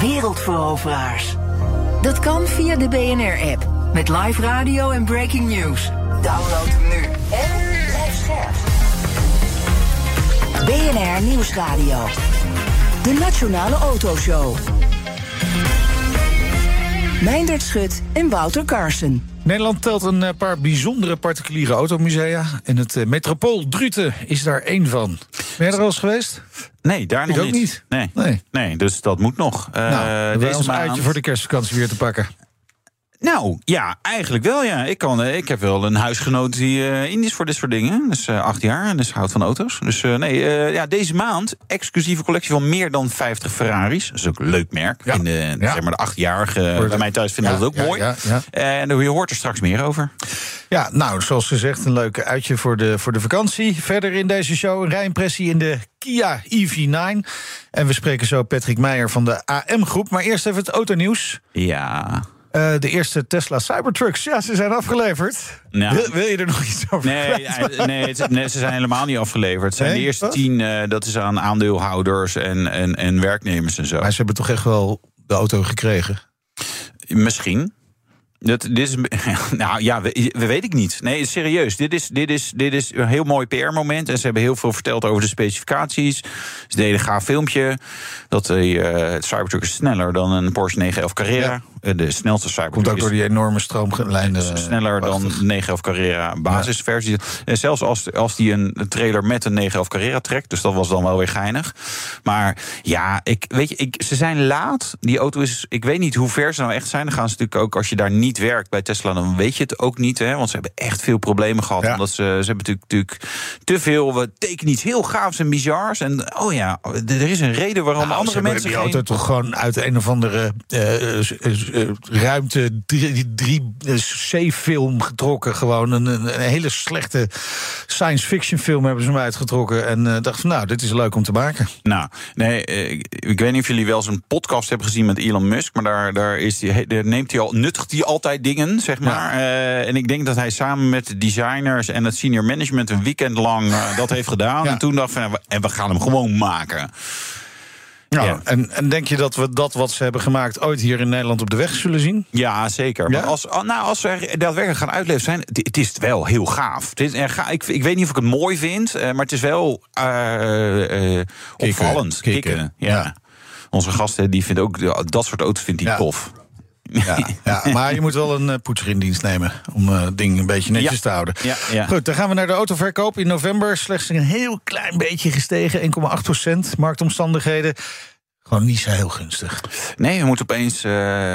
Wereldveroveraars. Dat kan via de BNR-app. Met live radio en breaking news. Download hem nu. En blijf scherp. BNR Nieuwsradio. De Nationale Autoshow. Meindert Schut en Wouter Carson. Nederland telt een eh, paar bijzondere particuliere automusea. En het eh, Metropool Druten is daar één van. Ben je er al eens geweest? Nee, daar nog ook niet. niet. Nee. Nee. nee, dus dat moet nog. Eh, nou, wij deze ons maand- uitje voor de kerstvakantie weer te pakken. Nou, ja, eigenlijk wel, ja. Ik, kan, eh, ik heb wel een huisgenoot die eh in is voor dit soort dingen. Dus eh, acht jaar en dus houdt van auto's. Dus nee, ja, deze maand exclusieve collectie van meer dan 50 Ferraris. Dat is ook een leuk merk. Ja. In de, Ja. zeg maar de achtjarige bij mij thuis vinden Ja, dat ook mooi. En je hoort er straks meer over. Ja, nou, zoals gezegd, een leuk uitje voor de, voor de vakantie. Verder in deze show een rijimpressie in de Kia EV9. En we spreken zo Patrick Meijer van de AM-groep. Maar eerst even het autonieuws. Ja. Eh, de eerste Tesla Cybertrucks, ja, ze zijn afgeleverd. Nou. wil, wil je er nog iets over Nee, eh, nee, het- nee, ze zijn helemaal niet afgeleverd. Het zijn Nee? de eerste Wat? tien, eh, dat is aan aandeelhouders en, en, en werknemers en zo. Maar ze hebben toch echt wel de auto gekregen? Misschien. Dat, dit is, nou ja, we, we weet ik niet. Nee, serieus. Dit is, dit, is, dit is een heel mooi PR-moment. En ze hebben heel veel verteld over de specificaties. Ze deden een gaaf filmpje. Dat de, eh, het Cybertruck is sneller dan een Porsche 911 Carrera. Eh, De snelste Cybertruck Komt ook door die enorme stroomlijnen. is sneller dan prachtig. de 911 Carrera basisversie. En zelfs als, als die een trailer met een 911 Carrera trekt. Dus dat was dan wel weer geinig. Maar ja, ik, weet je, ik, ze zijn laat. Die auto is, ik weet niet hoe ver ze nou echt zijn. Dan gaan ze natuurlijk ook, als je daar niet werkt bij Tesla, dan weet je het ook niet. Hè, want ze hebben echt veel problemen gehad. Ja. Omdat ze, ze hebben natuurlijk, natuurlijk te veel. We tekenen iets heel gaafs en bizars. En oh ja, er is een reden waarom Nou, ze andere hebben mensen. die geen- auto toch gewoon uit een of andere eh, ruimte drie, drie eh, C-film getrokken. Gewoon een, een, hele slechte science fiction film hebben ze hem uitgetrokken. En dacht van nou, dit is leuk om te maken. Nou, nee, ik, ik weet niet of jullie wel eens een podcast hebben gezien met Elon Musk, maar daar, daar, is die, daar neemt hij al, nuttigt hij altijd dingen, zeg maar. Eh, en ik denk dat hij samen met de designers en het senior management een weekend lang eh, dat heeft gedaan. Ja. En toen dacht van, en we gaan hem gewoon maken. Nou, Ja. en, en denk je dat we dat wat ze hebben gemaakt ooit hier in Nederland op de weg zullen zien? Ja, zeker. Ja? Maar als, nou, als ze er daadwerkelijk gaan uitleveren zijn, het, het is wel heel gaaf. Het is, er ga, ik, ik weet niet of ik het mooi vind, eh, maar het is wel eh, eh, opvallend. Kicken. ja. Ja. Onze gasten die vindt ook dat soort auto's vindt hij tof. Ja, ja, maar je moet wel een eh, poetser in dienst nemen om eh, het ding een beetje netjes Ja. te houden. Ja, ja. Goed, dan gaan we naar de autoverkoop. In november slechts een heel klein beetje gestegen, 1,8 procent. Marktomstandigheden. Gewoon niet zo heel gunstig. Nee, je moet opeens eh,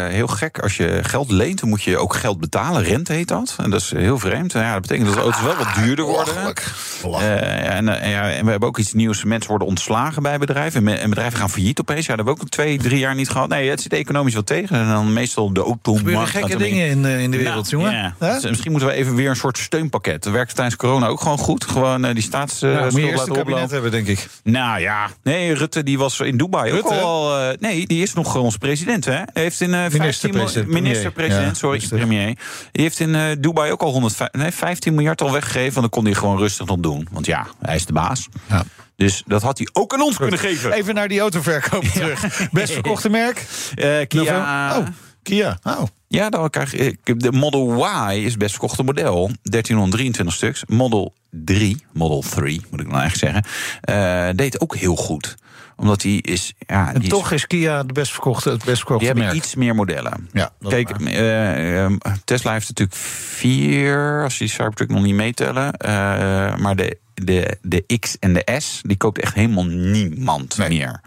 heel gek. Als je geld leent, dan moet je ook geld betalen. Rente heet dat. En dat is heel vreemd. Ja, dat betekent dat de auto's wel wat duurder worden. Belachelijk. Belachelijk. Eh, en, eh, ja, en we hebben ook iets nieuws. Mensen worden ontslagen bij bedrijven. En bedrijven gaan failliet opeens. Ja, dat hebben we ook twee, drie jaar niet gehad. Nee, het zit economisch wel tegen. En dan meestal de Er automarkt. gebeuren gekke dingen in, in de wereld, Nou, jongen. ja. Hè? Dus misschien moeten we even weer een soort steunpakket. Dat werkte tijdens corona ook gewoon goed. Gewoon die staats. Ja, moet je eerst een kabinet oplopen. hebben, denk ik. Nou ja, nee, Rutte die was in Dubai Rutte? ook al. Eh, nee, die is nog onze president, hè? Hij heeft in eh 15 Minister-president, minister-president, sorry, premier. Die heeft in eh, Dubai ook al 105, nee, 15 miljard al weggegeven. Want dan kon hij gewoon rustig nog doen. Want ja, hij is de baas. Ja. Dus dat had hij ook aan ons kunnen geven. Even naar die autoverkoop terug. Best verkochte merk? Kia. Oh, Kia. Oh. Ja, dan krijg ik. De Model Y is het best verkochte model. 1323 stuks. Model 3, Model 3 moet ik dan eigenlijk zeggen. deed ook heel goed. Omdat die is. Ja, En die toch is Kia de best verkochte, het best verkochte Die hebben iets meer modellen. Ja, Kijk, eh, eh, Tesla heeft natuurlijk vier, als je die Cybertruck nog niet meetellen. eh, maar de, de, de X en de S, die koopt echt helemaal niemand Nee. meer.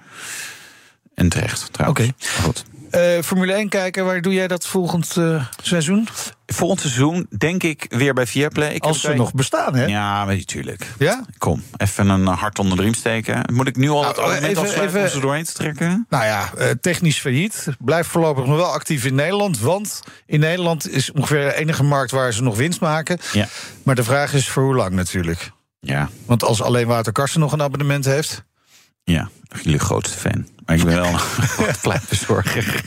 En terecht, trouwens. Oké. Goed. Eh, Formule 1 kijken, waar doe jij dat volgend eh, seizoen? Volgend seizoen denk ik weer bij Viaplay. Ik Als ze nog bestaan, hè? Ja, maar natuurlijk. Ja? Kom, even een hart onder de riem steken. Moet ik nu al het Nou, argument even- afsluiten om even- ze doorheen te trekken? Nou ja, eh, technisch failliet. Blijft voorlopig nog wel actief in Nederland. Want in Nederland is ongeveer de enige markt waar ze nog winst maken. Ja. Maar de vraag is voor hoe lang natuurlijk. Ja, Want als alleen Wouter Karsen nog een abonnement heeft. Ja. Jullie grootste fan. Maar ik ben wel een pleitbezorger.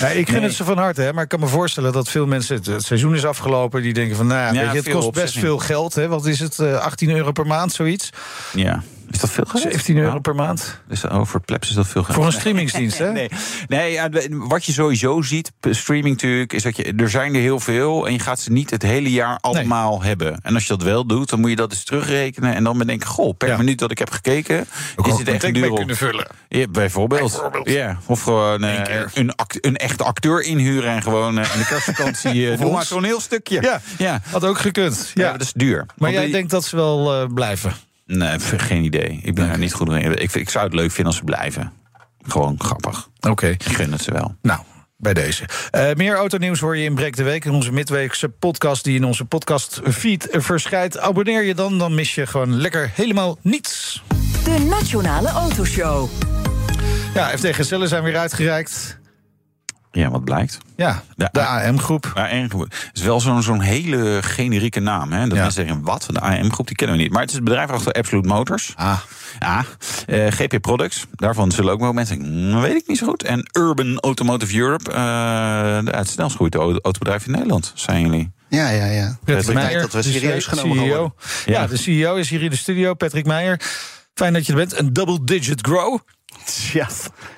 Ja, ik gun Nee. het ze van harte, hè, maar ik kan me voorstellen dat veel mensen. Het, het seizoen is afgelopen. Die denken van, nou ja, Ja, weet je, het kost best veel geld. Hè, wat is het? eh, 18 euro per maand, zoiets? Ja. Is dat veel geld? 17 euro per maand. Dus over plebs is dat veel geld. Voor een streamingsdienst, hè? Nee, nee wat je sowieso ziet, streaming natuurlijk, is dat je, er zijn er heel veel en je gaat ze niet het hele jaar allemaal hebben. En als je dat wel doet, dan moet je dat eens terugrekenen en dan bedenken, goh, per Ja. minuut dat ik heb gekeken, is het echt een duur kunnen vullen. Ja, bijvoorbeeld. Bijvoorbeeld. Ja, of gewoon eh, een, act- een echte acteur inhuren en gewoon eh, in de kerstvakantie uh, doe maar zo'n heel stukje. Ja, ja. had ook gekund. Ja, Ja. dat is duur. maar Want jij die- denkt dat ze wel blijven? Nee, geen idee. Ik ben er niet goed in. Ik, ik zou het leuk vinden als ze blijven. Gewoon grappig. Oké. Ik gun het ze wel. Nou, bij deze. Eh, meer autonieuws hoor je in Breek de Week. In onze midweekse podcast die in onze podcastfeed verschijnt. Abonneer je dan, dan mis je gewoon lekker helemaal niets. De Nationale Autoshow. Ja, FD Gezellen zijn weer uitgereikt. Ja, wat blijkt. Ja, De AM-groep. AM-groep. Het is wel zo'n zo'n hele generieke naam. Hè? Dat Ja. mensen zeggen, wat? De AM-groep, die kennen we niet. Maar het is het bedrijf achter Absolute Motors. Ah, Ja, eh, GP Products. Daarvan zullen ook wel mensen denken, "Mm, weet ik niet zo goed. En Urban Automotive Europe. eh de het snelst groeiende auto- autobedrijf in Nederland, zijn jullie. Ja, ja, ja. Patrick Ik Meijer, denk dat we de serieus genomen CEO. Ja. Ja. de CEO is hier in de studio, Patrick Meijer. Fijn dat je er bent. Een double-digit grow. Ja,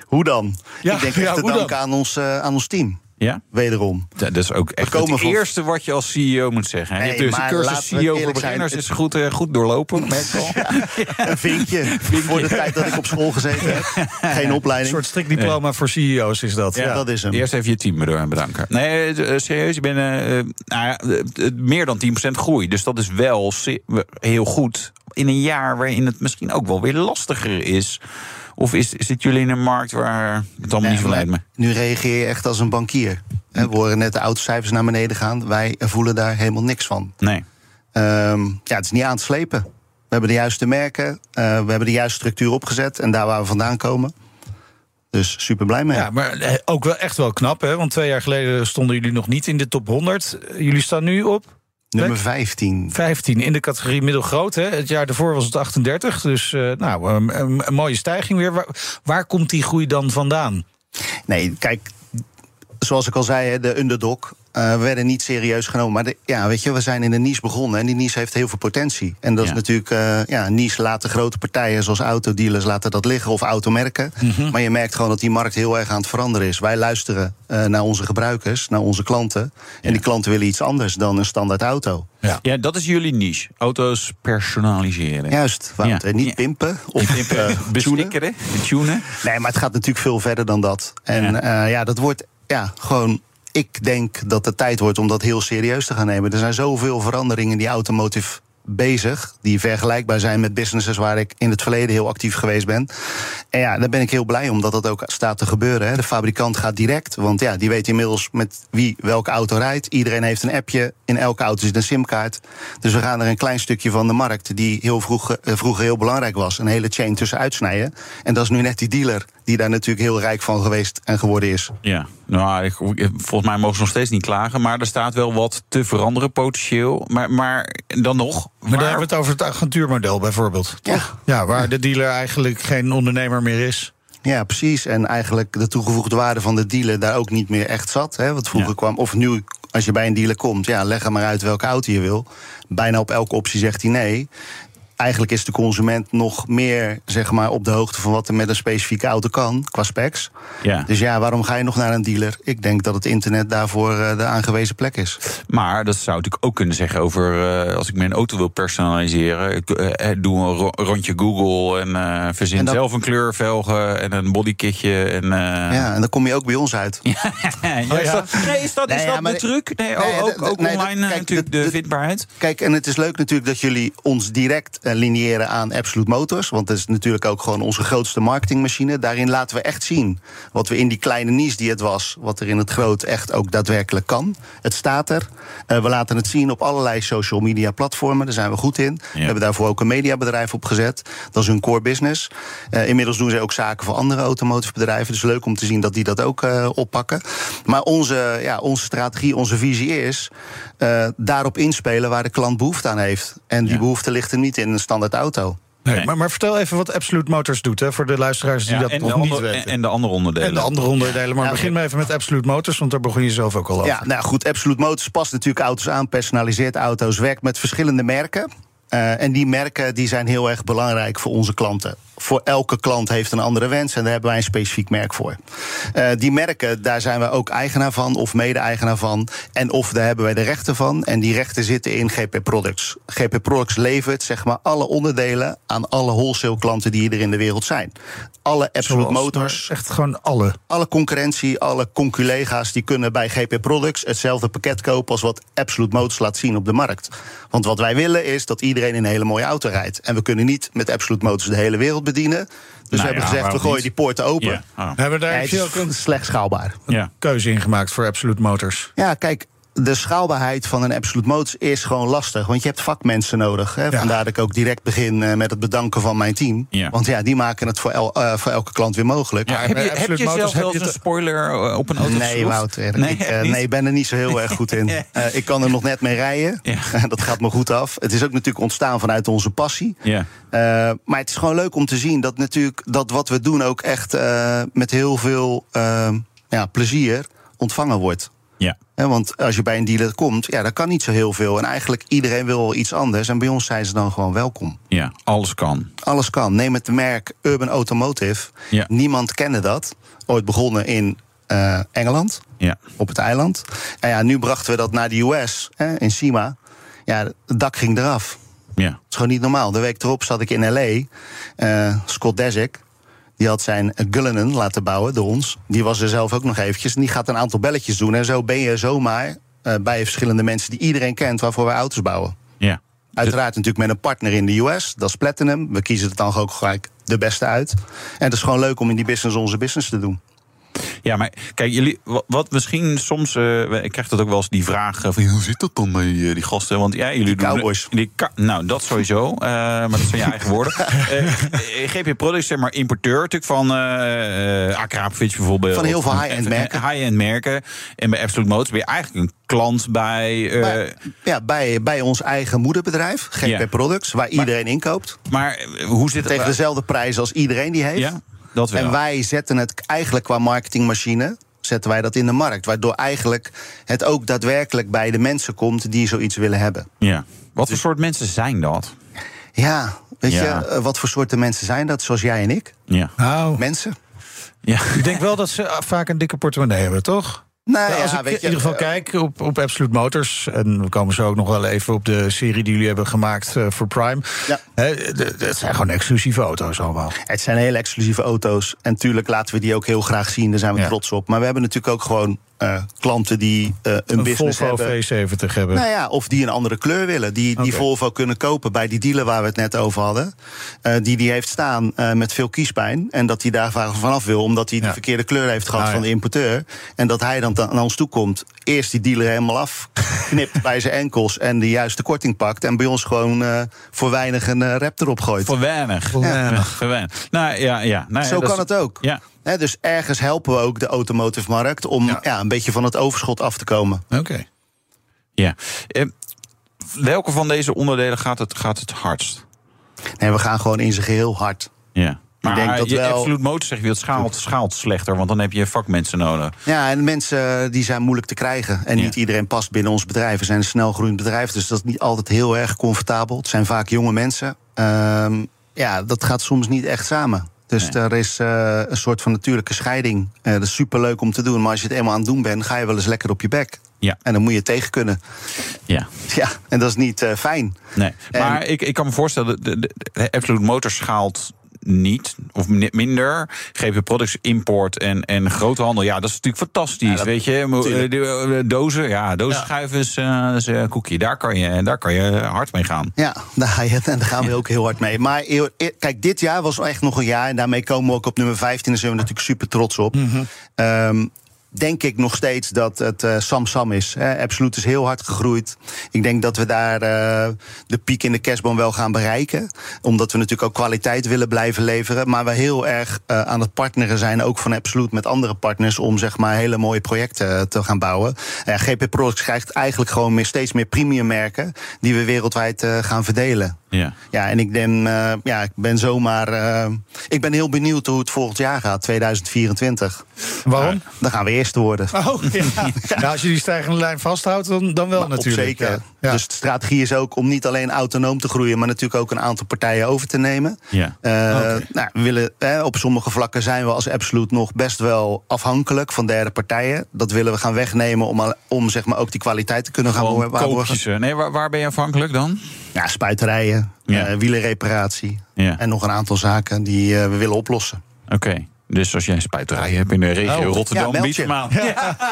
hoe dan? Ja, ik denk ja, echt te hoe danken dan? aan ons, eh, aan ons team. Ja? Wederom. Dat is ook echt het van- eerste wat je als CEO moet zeggen. hè. Nee, je hebt dus een cursus CEO voor beginners. het- is goed, eh, goed doorlopen, merk al. Een vinkje. Voor de tijd dat ik op school gezeten heb. Geen Een opleiding. soort strikdiploma voor CEO's is dat. Ja, dat is hem. Eerst even je team bedanken. Nee, eh, serieus, je bent nou ja, meer dan 10% groei. Dus dat is wel heel goed. In een jaar waarin het misschien ook wel weer lastiger is. Of is, zitten jullie in een markt waar het allemaal niet verleidt me? Nu reageer je echt als een bankier. Hè, We horen net de autocijfers naar beneden gaan. Wij voelen daar helemaal niks van. Nee. Ehm, ja, het is niet aan te slepen. We hebben de juiste merken. eh, we hebben de juiste structuur opgezet. En daar waar we vandaan komen. Dus super blij mee. Ja, maar eh, ook wel echt wel knap, hè? Want twee jaar geleden stonden jullie nog niet in de top 100. Jullie staan nu op Nummer Leuk. 15. 15 in de categorie middelgroot. Hè? Het jaar daarvoor was het 38. Dus eh, nou, een, een- een mooie stijging weer. Waar, waar komt die groei dan vandaan? Nee, kijk, zoals ik al zei, de underdog. Eh, we werden niet serieus genomen. Maar de- ja, weet je, we zijn in een niche begonnen. En die niche heeft heel veel potentie. En dat Ja. is natuurlijk, eh, ja, niche laten grote partijen zoals autodealers laten dat liggen of automerken. Maar je merkt gewoon dat die markt heel erg aan het veranderen is. Wij luisteren eh, naar onze gebruikers, naar onze klanten. En die klanten willen iets anders dan een standaard auto. Ja, dat is jullie niche. Auto's personaliseren. Juist. Ja. Niet Ja. pimpen of eh, tunen. Nee, maar het gaat natuurlijk veel verder dan dat. En ja dat wordt ja, gewoon. Ik denk dat het tijd wordt om dat heel serieus te gaan nemen. Er zijn zoveel veranderingen in die automotive bezig. Die vergelijkbaar zijn met businesses waar ik in het verleden heel actief geweest ben. En ja, daar ben ik heel blij om dat dat ook staat te gebeuren. Hè. De fabrikant gaat direct, want ja, die weet inmiddels met wie welke auto rijdt. Iedereen heeft een appje. In elke auto zit een simkaart. Dus we gaan er een klein stukje van de markt, die heel vroeg, eh, vroeger heel belangrijk was, een hele chain tussen uitsnijden. En dat is nu net die dealer, die daar natuurlijk heel rijk van geweest en geworden is. Ja, nou, ik, volgens mij mogen ze nog steeds niet klagen. Maar er staat wel wat te veranderen potentieel. Maar, maar dan nog. Maar dan waar- hebben we het over het agentuurmodel bijvoorbeeld. Ja. toch? ja, waar de dealer eigenlijk geen ondernemer meer is. Ja, precies. En eigenlijk de toegevoegde waarde van de dealer daar ook niet meer echt zat. Hè? Want vroeger Ja. kwam, of nu, als je bij een dealer komt, ja, leg er maar uit welke auto je wil. Bijna op elke optie zegt hij nee. Eigenlijk is de consument nog meer zeg maar, op de hoogte van wat er met een specifieke auto kan, qua specs. Ja. Dus ja, waarom ga je nog naar een dealer? Ik denk dat het internet daarvoor eh, de aangewezen plek is. Maar dat zou natuurlijk ook kunnen zeggen over eh, als ik mijn auto wil personaliseren. Ik eh, doe een ro- rondje Google en verzin En dat- zelf een kleurvelgen en een bodykitje. En, Ja, en dan kom je ook bij ons uit. Ja, is dat, nee, is dat, is Nee, dat de truc? Nee, nee, ook, ook online kijk, natuurlijk de- de, de- vindbaarheid. Kijk, en het is leuk natuurlijk dat jullie ons direct eh, lineëren aan Absolute Motors. Want dat is natuurlijk ook gewoon onze grootste marketingmachine. Daarin laten we echt zien wat we in die kleine niche die het was, wat er in het groot echt ook daadwerkelijk kan. Het staat er. Eh, we laten het zien op allerlei social media platformen. Daar zijn we goed in. We hebben daarvoor ook een mediabedrijf opgezet. Dat is hun core business. Eh, inmiddels doen ze ook zaken voor andere automotive bedrijven. Dus leuk om te zien dat die dat ook oppakken. Maar onze, ja, onze strategie, onze visie is eh, daarop inspelen waar de klant behoefte aan heeft. En die behoefte ligt er niet in een standaard auto. Nee, maar, maar vertel even wat Absolute Motors doet hè, voor de luisteraars die Ja, dat nog niet weten. en, en de andere onderdelen. En de andere onderdelen. Maar Ja, begin maar even met Absolute Motors, want daar begon je zelf ook al over. Ja, nou goed, Absolute Motors past natuurlijk auto's aan, personaliseert auto's, werkt met verschillende merken. Eh, en die merken die zijn heel erg belangrijk voor onze klanten. Voor elke klant heeft een andere wens en daar hebben wij een specifiek merk voor. Eh, die merken, daar zijn we ook eigenaar van of mede-eigenaar van. En of daar hebben wij de rechten van. En die rechten zitten in GP Products. GP Products levert zeg maar alle onderdelen aan alle wholesale klanten die er in de wereld zijn. Alle Absolute Zoals, Motors, Echt gewoon alle. alle concurrentie, alle conculega's, die kunnen bij GP Products hetzelfde pakket kopen als wat Absolute Motors laat zien op de markt. Want wat wij willen is dat iedereen in een hele mooie auto rijdt. En we kunnen niet met Absolute Motors de hele wereld bedienen. Dus we Nou hebben ja, gezegd, we gooien niet? die poorten open. Ja. Oh. Hebben we daar Ja, het is ook een slecht schaalbaar. Ja. keuze in gemaakt voor Absolute Motors? Ja, kijk, de schaalbaarheid van een Absolute Motors is gewoon lastig. Want je hebt vakmensen nodig. Hè. Ja. Vandaar dat ik ook direct begin eh, met het bedanken van mijn team. Ja. Want ja, die maken het voor, el- eh, voor elke klant weer mogelijk. Ja, heb je, heb Absolute je Motors zelf heb wel je een spoiler eh, op een auto Nee? Wouter. Nee, ik, eh, nee, ik ben er niet zo heel erg goed in. Eh, ik kan er nog net mee rijden. Ja. dat gaat me goed af. Het is ook natuurlijk ontstaan vanuit onze passie. Ja. Eh, maar het is gewoon leuk om te zien dat natuurlijk dat wat we doen ook echt eh, met heel veel ja, plezier ontvangen wordt. Ja. Want als je bij een dealer komt, ja, dat kan niet zo heel veel. En eigenlijk iedereen wil wel iets anders. En bij ons zijn ze dan gewoon welkom. ja, alles kan. Alles kan. Neem het merk Urban Automotive. Ja. Niemand kende dat. Ooit begonnen in eh, Engeland Ja. op het eiland. En ja, nu brachten we dat naar de US, hè, in Sima. Ja, het dak ging eraf. Ja. Het is gewoon niet normaal. De week erop zat ik in L.A. Eh, Scott Desick, die had zijn Cullinan laten bouwen door ons. Die was er zelf ook nog eventjes. En die gaat een aantal belletjes doen. En zo ben je zomaar eh, bij verschillende mensen die iedereen kent... waarvoor wij auto's bouwen. Ja. Uiteraard natuurlijk met een partner in de US. Dat is Platinum. We kiezen het dan ook gelijk de beste uit. En het is gewoon leuk om in die business onze business te doen. Ja, maar kijk, jullie, wat, misschien soms, eh, ik krijg dat ook wel eens die vraag eh, van hoe zit dat dan met die, die gasten? Want ja, jullie doen cowboys. Die, nou, dat sowieso, eh, maar dat zijn je eigen woorden. Eh, eh, GP Products, zeg maar, importeur natuurlijk van eh uh, Akrapovic bijvoorbeeld. Van heel veel high-end eh, merken. High-end merken. En bij Absolute Motors ben je eigenlijk een klant bij. eh, Maar, ja, bij, bij ons eigen moederbedrijf, GP. Products, waar iedereen inkoopt. maar eh, hoe zit het? Tegen dezelfde prijs als iedereen die heeft. Ja, dat wel. En wij zetten het eigenlijk qua marketingmachine. Zetten wij dat in de markt. Waardoor eigenlijk het ook daadwerkelijk bij de mensen komt die zoiets willen hebben. Ja. Wat voor soort mensen zijn dat? Ja, weet Ja. je, eh, wat voor soorten mensen zijn dat? Zoals jij en ik. Ja. Nou, Mensen. ja. ik denk wel dat ze ah, vaak een dikke portemonnee hebben, toch? Nou, Ja, als ja, ik weet in je, ieder geval eh, kijk op, op Absolute Motors... en we komen zo ook nog wel even op de serie die jullie hebben gemaakt eh, voor Prime... Ja. Het zijn gewoon exclusieve auto's allemaal. Het zijn hele exclusieve auto's. En natuurlijk laten we die ook heel graag zien. Daar zijn we trots op. Maar we hebben natuurlijk ook gewoon eh, klanten die eh, een, Een business Volvo hebben. V70 hebben. Nou ja, of die een andere kleur willen. Die, die. Volvo kunnen kopen bij die dealer waar we het net over hadden. Eh, die die heeft staan eh, met veel kiespijn. En dat hij daar va- vanaf wil, omdat hij de verkeerde kleur heeft gehad Ah, ja. van de importeur. En dat hij dan naar ons toe komt. Eerst die dealer helemaal afknipt bij zijn enkels. En de juiste korting pakt. En bij ons gewoon eh, voor weinig een rap erop gooit. Voor weinig. Voor weinig. Voor weinig. Nou ja, ja. Nou, ja, Zo kan het ook. Ja. Dus ergens helpen we ook de automotive markt om Ja. ja. een beetje van het overschot af te komen. Oké. ja. Eh, welke van deze onderdelen gaat het, gaat het hardst? En we gaan gewoon in zijn geheel hard. Ja. Maar denk dat je wel- Absolute Motors zeg je, het schaalt, schaalt slechter, want dan heb je vakmensen nodig. Ja, en mensen die zijn moeilijk te krijgen. En Ja. niet iedereen past binnen ons bedrijf. We zijn een snelgroeiend bedrijf, dus dat is niet altijd heel erg comfortabel. Het zijn vaak jonge mensen. Ehm, ja, dat gaat soms niet echt samen. Dus Nee. er is eh, een soort van natuurlijke scheiding. Eh, dat is superleuk om te doen, maar als je het eenmaal aan het doen bent... ga je wel eens lekker op je bek. Ja. En dan moet je tegen kunnen. Ja. Ja, en dat is niet eh, fijn. Nee. En- Maar ik, ik kan me voorstellen, de, de, de Absolute Motors schaalt niet, of mi- minder. GP Products import en, en groothandel, ja, dat is natuurlijk fantastisch. weet je, eh, eh, dozen, ja, dozen schuiven is, eh, is een koekje. Daar kan, je, daar kan je hard mee gaan. Ja, daar, ga je, en daar gaan we ook heel hard mee. Maar kijk, dit jaar was echt nog een jaar. En daarmee komen we ook op nummer 15. Daar zijn we natuurlijk super trots op. Ehm, denk ik nog steeds dat het eh Sam Sam is. Hè. Absolute is heel hard gegroeid. Ik denk dat we daar eh, de piek in de kerstboom wel gaan bereiken. Omdat we natuurlijk ook kwaliteit willen blijven leveren. Maar we heel erg eh, aan het partneren zijn, ook van Absolute met andere partners, om zeg maar hele mooie projecten te gaan bouwen. Eh, GP Products krijgt eigenlijk gewoon meer, steeds meer premium merken die we wereldwijd eh, gaan verdelen. Ja. Ja, en ik ben, eh, ja, ik ben zomaar. eh, ik ben heel benieuwd hoe het volgend jaar gaat, 2024. Waarom? Dan gaan we eerste worden. Oh, ja. ja. Als je die stijgende lijn vasthoudt, dan, dan wel Maar op natuurlijk. zeker. Ja. Ja. Dus de strategie is ook om niet alleen autonoom te groeien, maar natuurlijk ook een aantal partijen over te nemen. Ja. Eh, Oké. nou, we willen, eh, op sommige vlakken zijn we als Absolute nog best wel afhankelijk van derde partijen. Dat willen we gaan wegnemen om, al- om zeg maar ook die kwaliteit te kunnen gaan waarborgen. ze. Nee, waar, waar ben je afhankelijk dan? Ja, spuiterijen, Ja. eh, wielenreparatie Ja. en nog een aantal zaken die eh, we willen oplossen. Oké. Dus als jij een spuiterij hebt in de regio Oh, Rotterdam, ja, bied je. hem aan.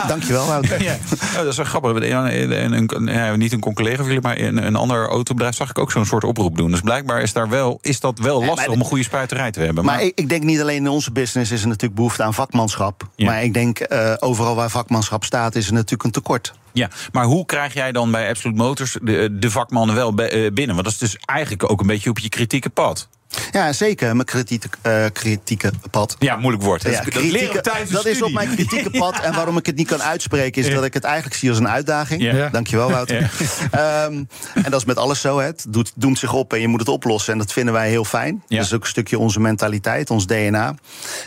Dankjewel, Wouter. Ja. Oh, dat is wel grappig. Ja, een, een, een- ja, niet een collega van jullie, maar een, een ander autobedrijf zag ik ook zo'n soort oproep doen. Dus blijkbaar is, daar wel, is dat wel lastig om een goede spuiterij te hebben. Maar ik, ik denk niet alleen in onze business is er natuurlijk behoefte aan vakmanschap. Ja. Maar ik denk eh, overal waar vakmanschap staat is er natuurlijk een tekort. Ja, maar hoe krijg jij dan bij Absolute Motors de, de vakmannen wel eh, binnen? Want dat is dus eigenlijk ook een beetje op je kritieke pad. Ja, zeker. Mijn kritieke, eh, kritieke pad. Ja, moeilijk woord. Ja, dat, kritieke- dat is op mijn kritieke pad. En waarom ik het niet kan uitspreken, is dat ik het eigenlijk zie als een uitdaging. Ja. Dankjewel, Wouter. Ehm, en dat is met alles zo. hè. Het doet, doemt zich op en je moet het oplossen. En dat vinden wij heel fijn. Dat is ook een stukje onze mentaliteit, ons DNA.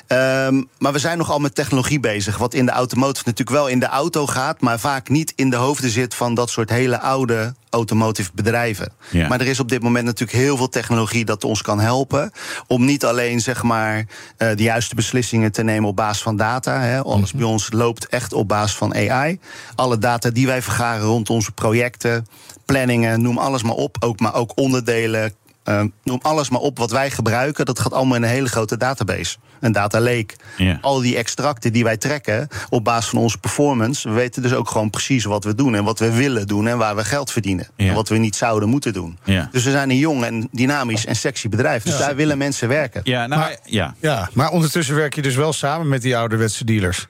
Ehm, maar we zijn nogal met technologie bezig. Wat in de automotive natuurlijk wel in de auto gaat. Maar vaak niet in de hoofden zit van dat soort hele oude automotive bedrijven. Ja. Maar er is op dit moment natuurlijk heel veel technologie dat ons kan helpen. Om niet alleen zeg maar, eh, de juiste beslissingen te nemen op basis van data. Hè. Alles bij ons loopt echt op basis van AI. Alle data die wij vergaren rond onze projecten, planningen, noem alles maar op. Ook, maar ook onderdelen. Eh, noem alles maar op wat wij gebruiken. Dat gaat allemaal in een hele grote database. Een data lake. Ja. Al die extracten die wij trekken op basis van onze performance. We weten dus ook gewoon precies wat we doen en wat we willen doen en waar we geld verdienen. En wat we niet zouden moeten doen. Dus we zijn een jong en dynamisch en sexy bedrijf. Dus daar willen mensen werken. Ja, nou, Maar- ja. Ja, maar ondertussen werk je dus wel samen met die ouderwetse dealers.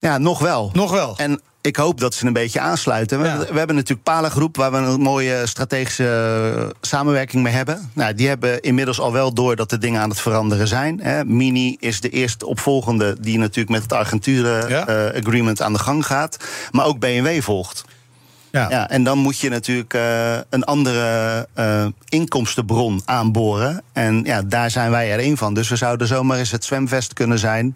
Ja, nog wel. Nog wel. En ik hoop dat ze een beetje aansluiten. We, Ja. we hebben natuurlijk Palengroep, waar we een mooie strategische eh, samenwerking mee hebben. Nou, die hebben inmiddels al wel door dat de dingen aan het veranderen zijn. Hè. Mini is de eerste opvolgende die natuurlijk met het Argenturen Ja. eh, agreement aan de gang gaat. Maar ook BMW volgt. Ja. Ja, en dan moet je natuurlijk eh, een andere inkomstenbron aanboren. En ja, daar zijn wij er één van. Dus we zouden zomaar eens het zwemvest kunnen zijn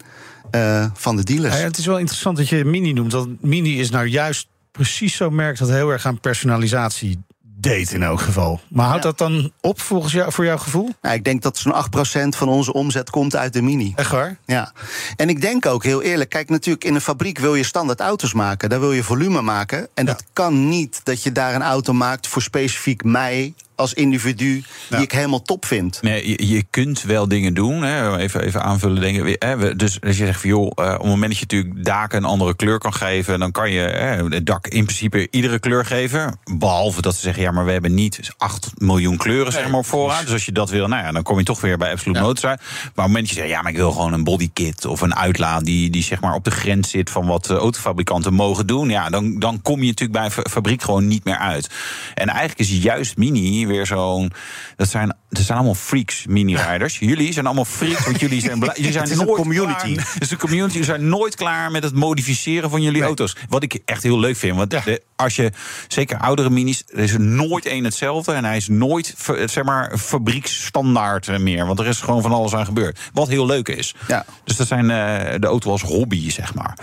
eh, van de dealers. Ja, het is wel interessant dat je Mini noemt. Want Mini is nou juist precies zo'n merk dat heel erg aan personalisatie deed in elk geval. Maar houdt Ja. dat dan op volgens jou, voor jouw gevoel? Nou, ik denk dat zo'n 8% van onze omzet komt uit de Mini. Echt waar? Ja, en ik denk ook heel eerlijk, kijk natuurlijk in een fabriek wil je standaard auto's maken, daar wil je volume maken en Ja. dat kan niet dat je daar een auto maakt voor specifiek mij als individu Ja. die ik helemaal top vind. Nee, je, je kunt wel dingen doen. Hè, even, even aanvullen. Dingen. Hè, dus als je zegt van joh, eh, op het moment dat je natuurlijk daken een andere kleur kan geven, dan kan je hè, het dak in principe iedere kleur geven. Behalve dat ze zeggen, ja, maar we hebben niet 8 miljoen kleuren zeg maar, op voorraad. Dus als je dat wil, nou ja, dan kom je toch weer bij Absolute uit. Maar op het moment dat je zegt, ja, maar ik wil gewoon een bodykit of een uitlaat die, die zeg maar op de grens zit van wat eh, autofabrikanten mogen doen, ja, dan, dan kom je natuurlijk bij fa- fabriek gewoon niet meer uit. En eigenlijk is juist Mini weer zo'n. Dat zijn, dat zijn allemaal freaks, mini-rijders. Jullie zijn allemaal freaks, want jullie zijn, blij- jullie zijn Het is een nooit community. klaar- Het is een community. Jullie zijn nooit klaar met het modificeren van jullie auto's. Wat ik echt heel leuk vind. Want Ja. de- als je, zeker oudere minis, er is er nooit één hetzelfde. En hij is nooit, zeg maar, fabrieksstandaard eh, meer. Want er is gewoon van alles aan gebeurd. Wat heel leuk is. Ja. Dus dat zijn eh, de auto als hobby, zeg maar.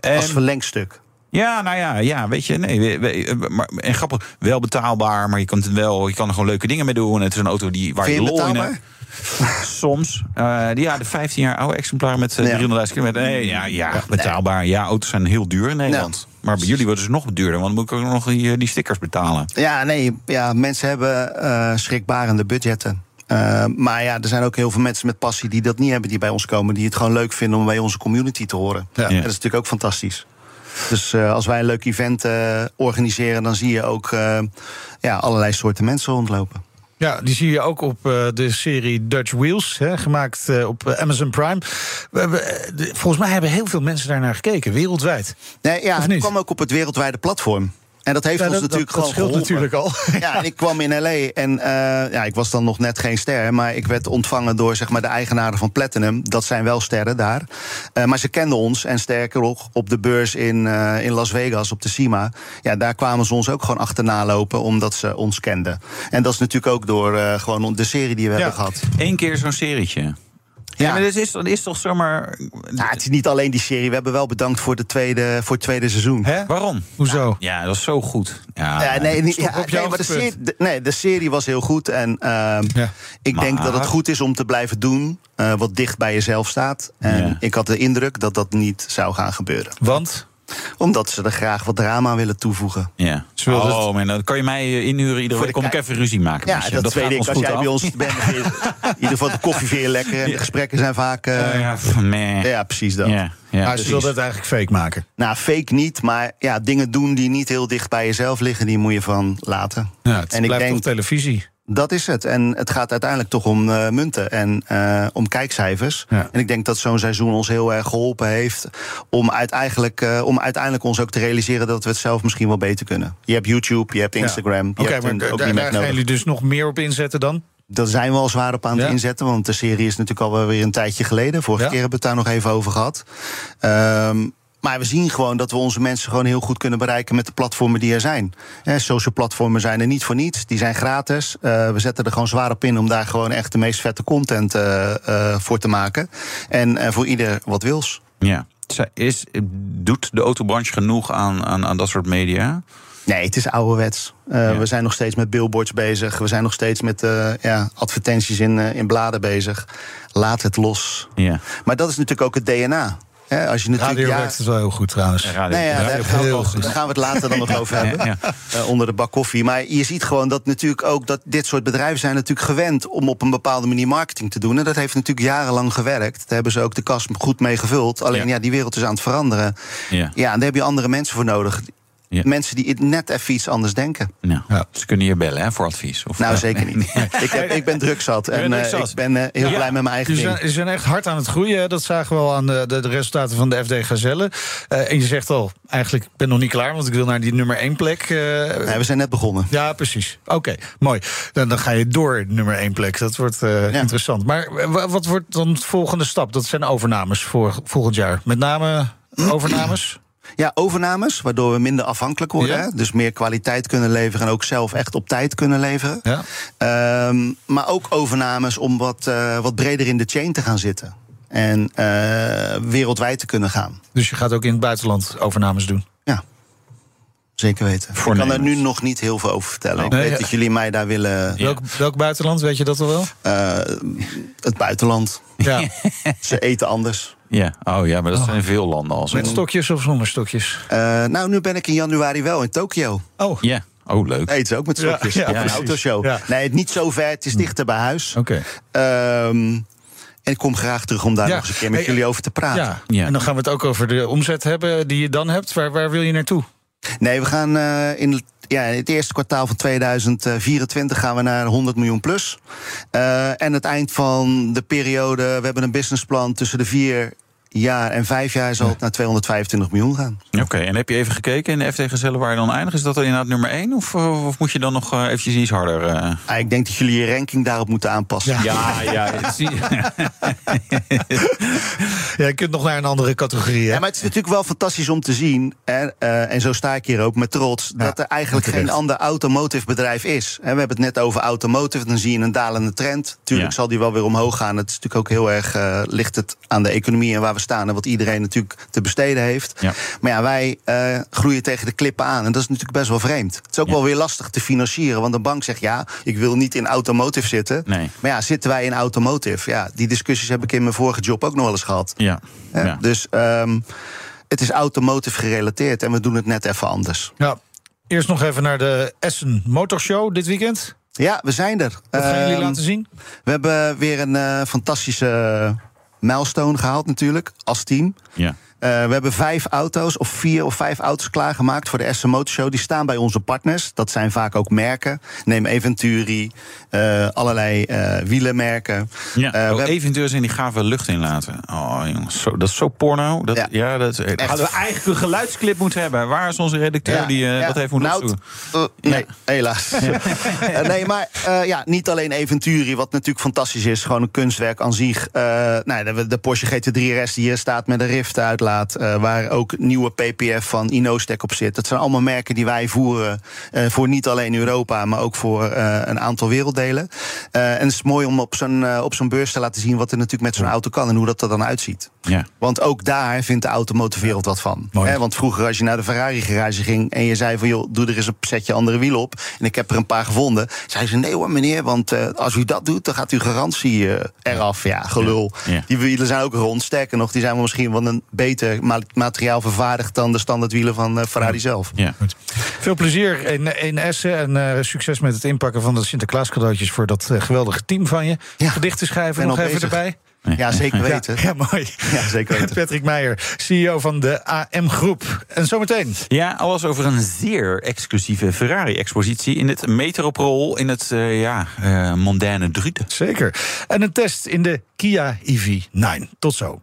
En, Als verlengstuk. Ja, nou ja, ja, weet je, nee, we- we- maar, en grappig, wel betaalbaar, maar je kan het wel, je kan er gewoon leuke dingen mee doen. Het is een auto die waar Vind je je lol in hebt. Soms. Eh, ja, de 15 jaar oude exemplaar met eh, Ja. 300.000 kilometer. Nee, ja, ja, betaalbaar. Ja, auto's zijn heel duur in Nederland. Maar bij jullie worden ze nog duurder, want dan moet ik ook nog die, eh, die stickers betalen. Ja, nee, ja, mensen hebben eh, schrikbarende budgetten. Uh, maar ja, er zijn ook heel veel mensen met passie die dat niet hebben, die bij ons komen, die het gewoon leuk vinden om bij onze community te horen. Ja. En dat is natuurlijk ook fantastisch. Dus uh, als wij een leuk event uh, organiseren, dan zie je ook ja, allerlei soorten mensen rondlopen. Ja, die zie je ook op de serie Dutch Wheels, hè, gemaakt op Amazon Prime. Volgens mij hebben heel veel mensen daar naar gekeken, wereldwijd. Nee, ja, het kwam ook op het wereldwijde platform. En dat heeft ja, ons dat, natuurlijk dat, gewoon dat geholpen. natuurlijk al. Ja, en ik kwam in L.A. en uh, ja, ik was dan nog net geen ster... maar ik werd ontvangen door zeg maar, de eigenaren van Platinum. Dat zijn wel sterren daar. Uh, maar ze kenden ons en sterker nog, op de beurs in, uh, in Las Vegas, op de CIMA... Ja, daar kwamen ze ons ook gewoon achterna lopen, omdat ze ons kenden. En dat is natuurlijk ook door gewoon de serie die we ja. hebben gehad. Eén keer zo'n serietje. Ja, ja, maar dit is, dat is toch zomaar. Nou, het is niet alleen die serie. We hebben wel bedankt voor, de tweede, voor het tweede seizoen. Hè? Waarom? Hoezo? Ja, ja, dat is zo goed. Ja, ja nee, niet, ja, nee, maar de serie, de, nee, de serie was heel goed. En uh, ja. ik maar... denk dat het goed is om te blijven doen uh, wat dicht bij jezelf staat. En ik had de indruk dat dat niet zou gaan gebeuren. Want? Omdat ze er graag wat drama aan willen toevoegen. Ja. Oh, het... man, dan kan je mij inhuren iedere week. Kom ik even ruzie maken. Ja, dat, dat weet ik. Als jij af. bij ons bent, in ieder geval de koffie vind je lekker. En de gesprekken zijn vaak... Uh, uh, ja, ja, precies dat. Ja. Ja, maar ze wilden het eigenlijk fake maken. Nou, fake niet, maar ja, dingen doen die niet heel dicht bij jezelf liggen, die moet je van laten. Ja, het en blijft ik denk, televisie. Dat is het. En het gaat uiteindelijk toch om uh, munten en uh, om kijkcijfers. Ja. En ik denk dat zo'n seizoen ons heel erg geholpen heeft om uiteindelijk, uh, om uiteindelijk ons ook te realiseren dat we het zelf misschien wel beter kunnen. Je hebt YouTube, je hebt Instagram. Ja. Oké, okay, maar daar, daar gaan jullie dus nog meer op inzetten dan? Daar zijn we al zwaar op aan het ja. inzetten. Want de serie is natuurlijk alweer weer een tijdje geleden. Vorige ja. keer hebben we het daar nog even over gehad. Um, maar we zien gewoon dat we onze mensen gewoon heel goed kunnen bereiken met de platformen die er zijn. He, social platformen zijn er niet voor niets. Die zijn gratis. Uh, we zetten er gewoon zwaar op in om daar gewoon echt de meest vette content uh, uh, voor te maken. En voor ieder wat wils. Ja. Is, doet de autobranche genoeg aan, aan, aan dat soort media? Nee, het is ouderwets. Uh, ja. We zijn nog steeds met billboards bezig. We zijn nog steeds met uh, ja, advertenties in, uh, in bladen bezig. Laat het los. Ja. Maar dat is natuurlijk ook het DNA. He, als je natuurlijk, radio ja, werkt het wel heel goed trouwens. Ja, ja, daar, gaan we, daar gaan we het later dan nog over hebben. Ja, ja. Uh, onder de bak koffie. Maar je ziet gewoon dat natuurlijk ook dat dit soort bedrijven zijn natuurlijk gewend om op een bepaalde manier marketing te doen. En dat heeft natuurlijk jarenlang gewerkt. Daar hebben ze ook de kast goed mee gevuld. Alleen ja, die wereld is aan het veranderen. Ja. ja, en daar heb je andere mensen voor nodig. Ja. Mensen die net even iets anders denken. Nou, ja. Ze kunnen je bellen hè, voor advies. Of, nou, zeker niet. ik, heb, ik ben druk zat. En uh, ik ben uh, heel ja. blij met mijn eigen Ze zijn, echt hard aan het groeien. Dat zagen we al aan de, de, de resultaten van de FD Gazelle. Uh, en je zegt al, eigenlijk ben ik nog niet klaar... want ik wil naar die nummer één plek. nee, we zijn net begonnen. Ja, precies. Oké, okay, mooi. Dan, dan ga je door nummer één plek. Dat wordt interessant. Maar wat wordt dan de volgende stap? Dat zijn overnames voor volgend jaar. Met name overnames? Ja, overnames, waardoor we minder afhankelijk worden. Ja. Dus meer kwaliteit kunnen leveren en ook zelf echt op tijd kunnen leveren. Ja. Um, maar ook overnames om wat, uh, wat breder in de chain te gaan zitten. En uh, wereldwijd te kunnen gaan. Dus je gaat ook in het buitenland overnames doen? Ja. Zeker weten. Ik kan er nu nog niet heel veel over vertellen. Ik nee, weet ja. dat jullie mij daar willen. Welk, welk buitenland, weet je dat al wel? Uh, het buitenland. Ja. Ze eten anders. Ja, oh ja, maar dat oh. zijn veel landen al. Met stokjes of zonder stokjes? Uh, nou, nu ben ik in januari wel in Tokio. Oh. Ja. Oh, leuk. Het is ook met stokjes. Ja, ja, ja een autoshow. Ja. Nee, niet zo ver. Het is dichter bij huis. Oké. Okay. Um, en ik kom graag terug om daar ja. nog eens een keer met hey, jullie over te praten. Ja. ja. En dan gaan we het ook over de omzet hebben die je dan hebt. Waar, waar wil je naartoe? Nee, we gaan uh, in het ja, in het eerste kwartaal van 2024 gaan we naar 100 miljoen plus. Uh, en het eind van de periode, we hebben een businessplan tussen de vier jaar en vijf jaar zal het naar 225 miljoen gaan. Oké, okay, en heb je even gekeken in de FT Gezellen waar je dan eindigt? Is dat dan inderdaad nummer één? Of, of moet je dan nog uh, eventjes iets harder... Uh... Ah, ik denk dat jullie je ranking daarop moeten aanpassen. Ja, ja. ja, ja je kunt nog naar een andere categorie. Hè? Ja, maar het is natuurlijk wel fantastisch om te zien... Hè, uh, en zo sta ik hier ook met trots... Ja, dat er eigenlijk geen ander automotive bedrijf is. En we hebben het net over automotive, dan zie je een dalende trend. Tuurlijk ja. zal die wel weer omhoog gaan. Het is natuurlijk ook heel erg... ligt het aan de economie en waar we staan en wat iedereen natuurlijk te besteden heeft. Ja. Maar ja, wij uh, groeien tegen de klippen aan. En dat is natuurlijk best wel vreemd. Het is ook ja. wel weer lastig te financieren. Want een bank zegt ja, ik wil niet in automotive zitten. Nee. Maar ja, zitten wij in automotive? Ja, die discussies heb ik in mijn vorige job ook nog wel eens gehad. Ja. ja. Dus um, het is automotive gerelateerd en we doen het net even anders. Ja. Eerst nog even naar de Essen Motorshow dit weekend. Ja, we zijn er. Wat gaan jullie Ehm, laten zien? We hebben weer een eh, fantastische milestone gehaald natuurlijk, als team. Ja. Eh, we hebben vijf auto's, of vier of vijf auto's klaargemaakt voor de Essen Motor Show. Die staan bij onze partners. Dat zijn vaak ook merken. Neem Eventuri, eh, allerlei eh, wielenmerken. Ja, we oh, hebben- eventueel zijn die gave lucht inlaten. Oh jongens, zo, dat is zo porno. Dat, ja. Ja. dat hadden we eigenlijk een geluidsclip moeten hebben. Waar is onze redacteur Ja, die dat heeft moeten Nou, eh, nee, helaas. Nee, maar ja, niet alleen Eventuri, wat natuurlijk fantastisch is. Gewoon een kunstwerk aan zich. Nou, de, de Porsche GT3RS die hier staat met een Eh, waar ook nieuwe PPF van Inostec op zit. Dat zijn allemaal merken die wij voeren. eh, voor niet alleen Europa, maar ook voor eh, een aantal werelddelen. En het is mooi om op zo'n op zo'n beurs te laten zien wat er natuurlijk met zo'n auto kan. En hoe dat er dan uitziet. Ja. Want ook daar vindt de automotorwereld wat van. Want vroeger als je naar de Ferrari-garage ging... en je zei van, joh, doe er eens een setje andere wielen op... en ik heb er een paar gevonden... zei ze, nee hoor meneer, want als u dat doet... dan gaat uw garantie eraf. Ja, gelul. Ja. Ja. Die wielen zijn ook rond. Sterker nog, die zijn wel misschien wel een beter ma- materiaal vervaardigd... dan de standaardwielen van eh, Ferrari zelf. Ja. Veel plezier in, in Essen en eh, succes met het inpakken van de Sinterklaas cadeautjes voor dat eh, geweldige team van je. Ja. Gedichten schrijven nog even erbij. Ja, zeker weten. Ja, ja, mooi. Ja, zeker weten. Patrick Meijer, CEO van de AM Groep. En zometeen. Ja, alles over een zeer exclusieve Ferrari-expositie in het Metropol in het eh, ja, eh, mondaine Druten. Zeker. En een test in de Kia EV9. Tot zo.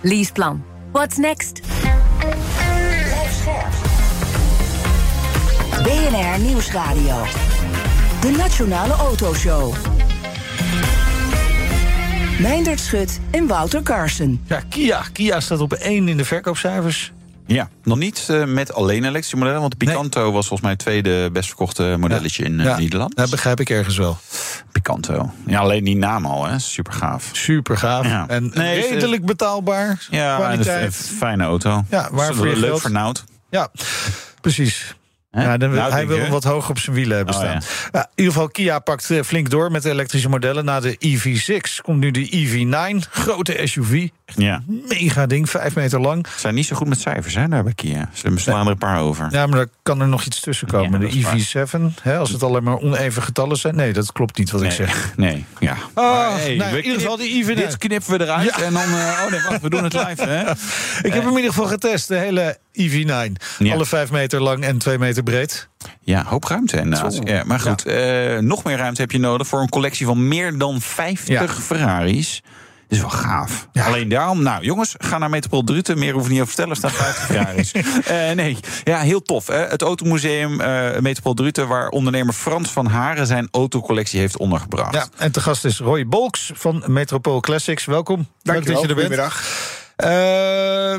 Leaseplan. What's next? BNR Nieuwsradio. De Nationale Autoshow. Meindert Schut en Wouter Carson. Ja, Kia. Kia staat op 1 in de verkoopcijfers. Ja, nog niet eh, met alleen elektrische modellen, want de Picanto was volgens mij het tweede best verkochte modelletje in eh, Nederland. Dat begrijp ik ergens wel. Picanto. Ja, alleen die naam al, hè. Super gaaf. Super gaaf. Ja. En Nee, redelijk betaalbaar. Ja, en een fijne auto. Ja, waar Is voor je leuk voor Nout. Ja, precies. Ja, dan, Nou, hij wil hem wat hoog op zijn wielen hebben Oh, staan. ja. Ja, in ieder geval, Kia pakt eh, flink door met de elektrische modellen. Na de EV6 komt nu de EV9. Grote SUV. Ja. Mega ding, vijf meter lang. Ze zijn niet zo goed met cijfers, hè, daar bij Kia. Ze slaan er een paar over. Ja, maar daar kan er nog iets tussen komen. Ja, de EV7, hè, als het alleen maar oneven getallen zijn. Nee, dat klopt niet wat ik zeg. nee, ja. Oh, Maar, hey, nou, we in ieder geval die EV9. Dit knippen we eruit Ja. en dan... eh, oh nee, wacht, we doen het live, hè? Ik heb hem in ieder geval getest, de hele EV9. Ja. Alle vijf meter lang en twee meter breed. Ja, hoop ruimte inderdaad. Ja, maar goed, eh, nog meer ruimte heb je nodig... voor een collectie van meer dan 50 Ja. Ferraris. Dat is wel gaaf. Ja. Alleen daarom, nou jongens, ga naar Metropol Druten. Meer hoef ik niet over te vertellen, er staan 50 Ferraris. Eh, nee, ja, heel tof. Hè? Het Automuseum eh Metropol Druten... waar ondernemer Frans van Haren zijn autocollectie heeft ondergebracht. Ja, en te gast is Roy Bolks van Metropool Classics. Welkom. Leuk dat je er bent. Goedemiddag. Eh,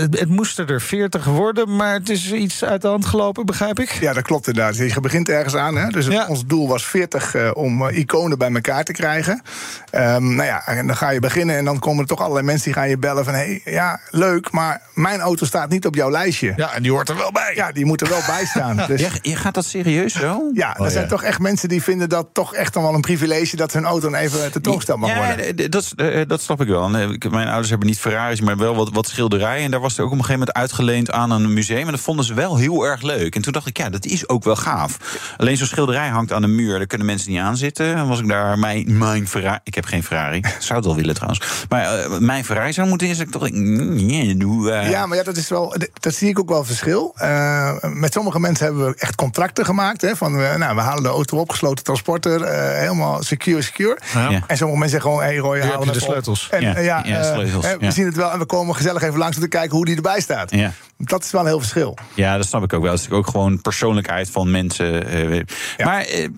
het, het moesten er 40 worden, maar het is iets uit de hand gelopen, begrijp ik. Ja, dat klopt inderdaad. Je begint ergens aan. Hè? Dus het- Ja. ons doel was 40 eh, om eh, iconen bij elkaar te krijgen. Ehm, nou ja, en dan ga je beginnen en dan komen er toch allerlei mensen die gaan je bellen van... hé, hey, ja, leuk, maar mijn auto staat niet op jouw lijstje. Ja, en die hoort er wel bij. Ja, die moet er wel bij staan. Dus, Ja, je gaat dat serieus zo? ja, er Oh, zijn ja. toch echt mensen die vinden dat toch echt dan wel een privilege... dat hun auto even tentoongesteld mag ja, worden. d- dat, is- eh, dat snap ik wel. Eh, Mijn ouders hebben niet Ferraris, maar wel wat, wat schilderijen. En daar was het ook op een gegeven moment uitgeleend aan een museum. En dat vonden ze wel heel erg leuk. En toen dacht ik, ja, dat is ook wel gaaf. Alleen zo'n schilderij hangt aan de muur. Daar kunnen mensen niet aan zitten. En was ik daar mijn, mijn Ferrari... Ik heb geen Ferrari. Zou het wel willen trouwens. Maar eh, mijn Ferrari zou moeten is. Ik dacht, nee, doe... eh, Ja, maar ja, dat, is wel, dat zie ik ook wel verschil. Eh, met sommige mensen hebben we echt contracten gemaakt. Hè, van, nou, we halen de auto op, gesloten transporter, helemaal secure, secure. Ja. En sommige mensen zeggen gewoon, hé hey, Roy, haal de sleutels. En, Ja, ja, ja, sleutels, hè, we ja. zien het wel en we komen gezellig even langs om te kijken hoe die erbij staat. Ja. Dat is wel een heel verschil. Ja, dat snap ik ook wel. Dat is ook gewoon persoonlijkheid van mensen. eh, Ja. Maar eh,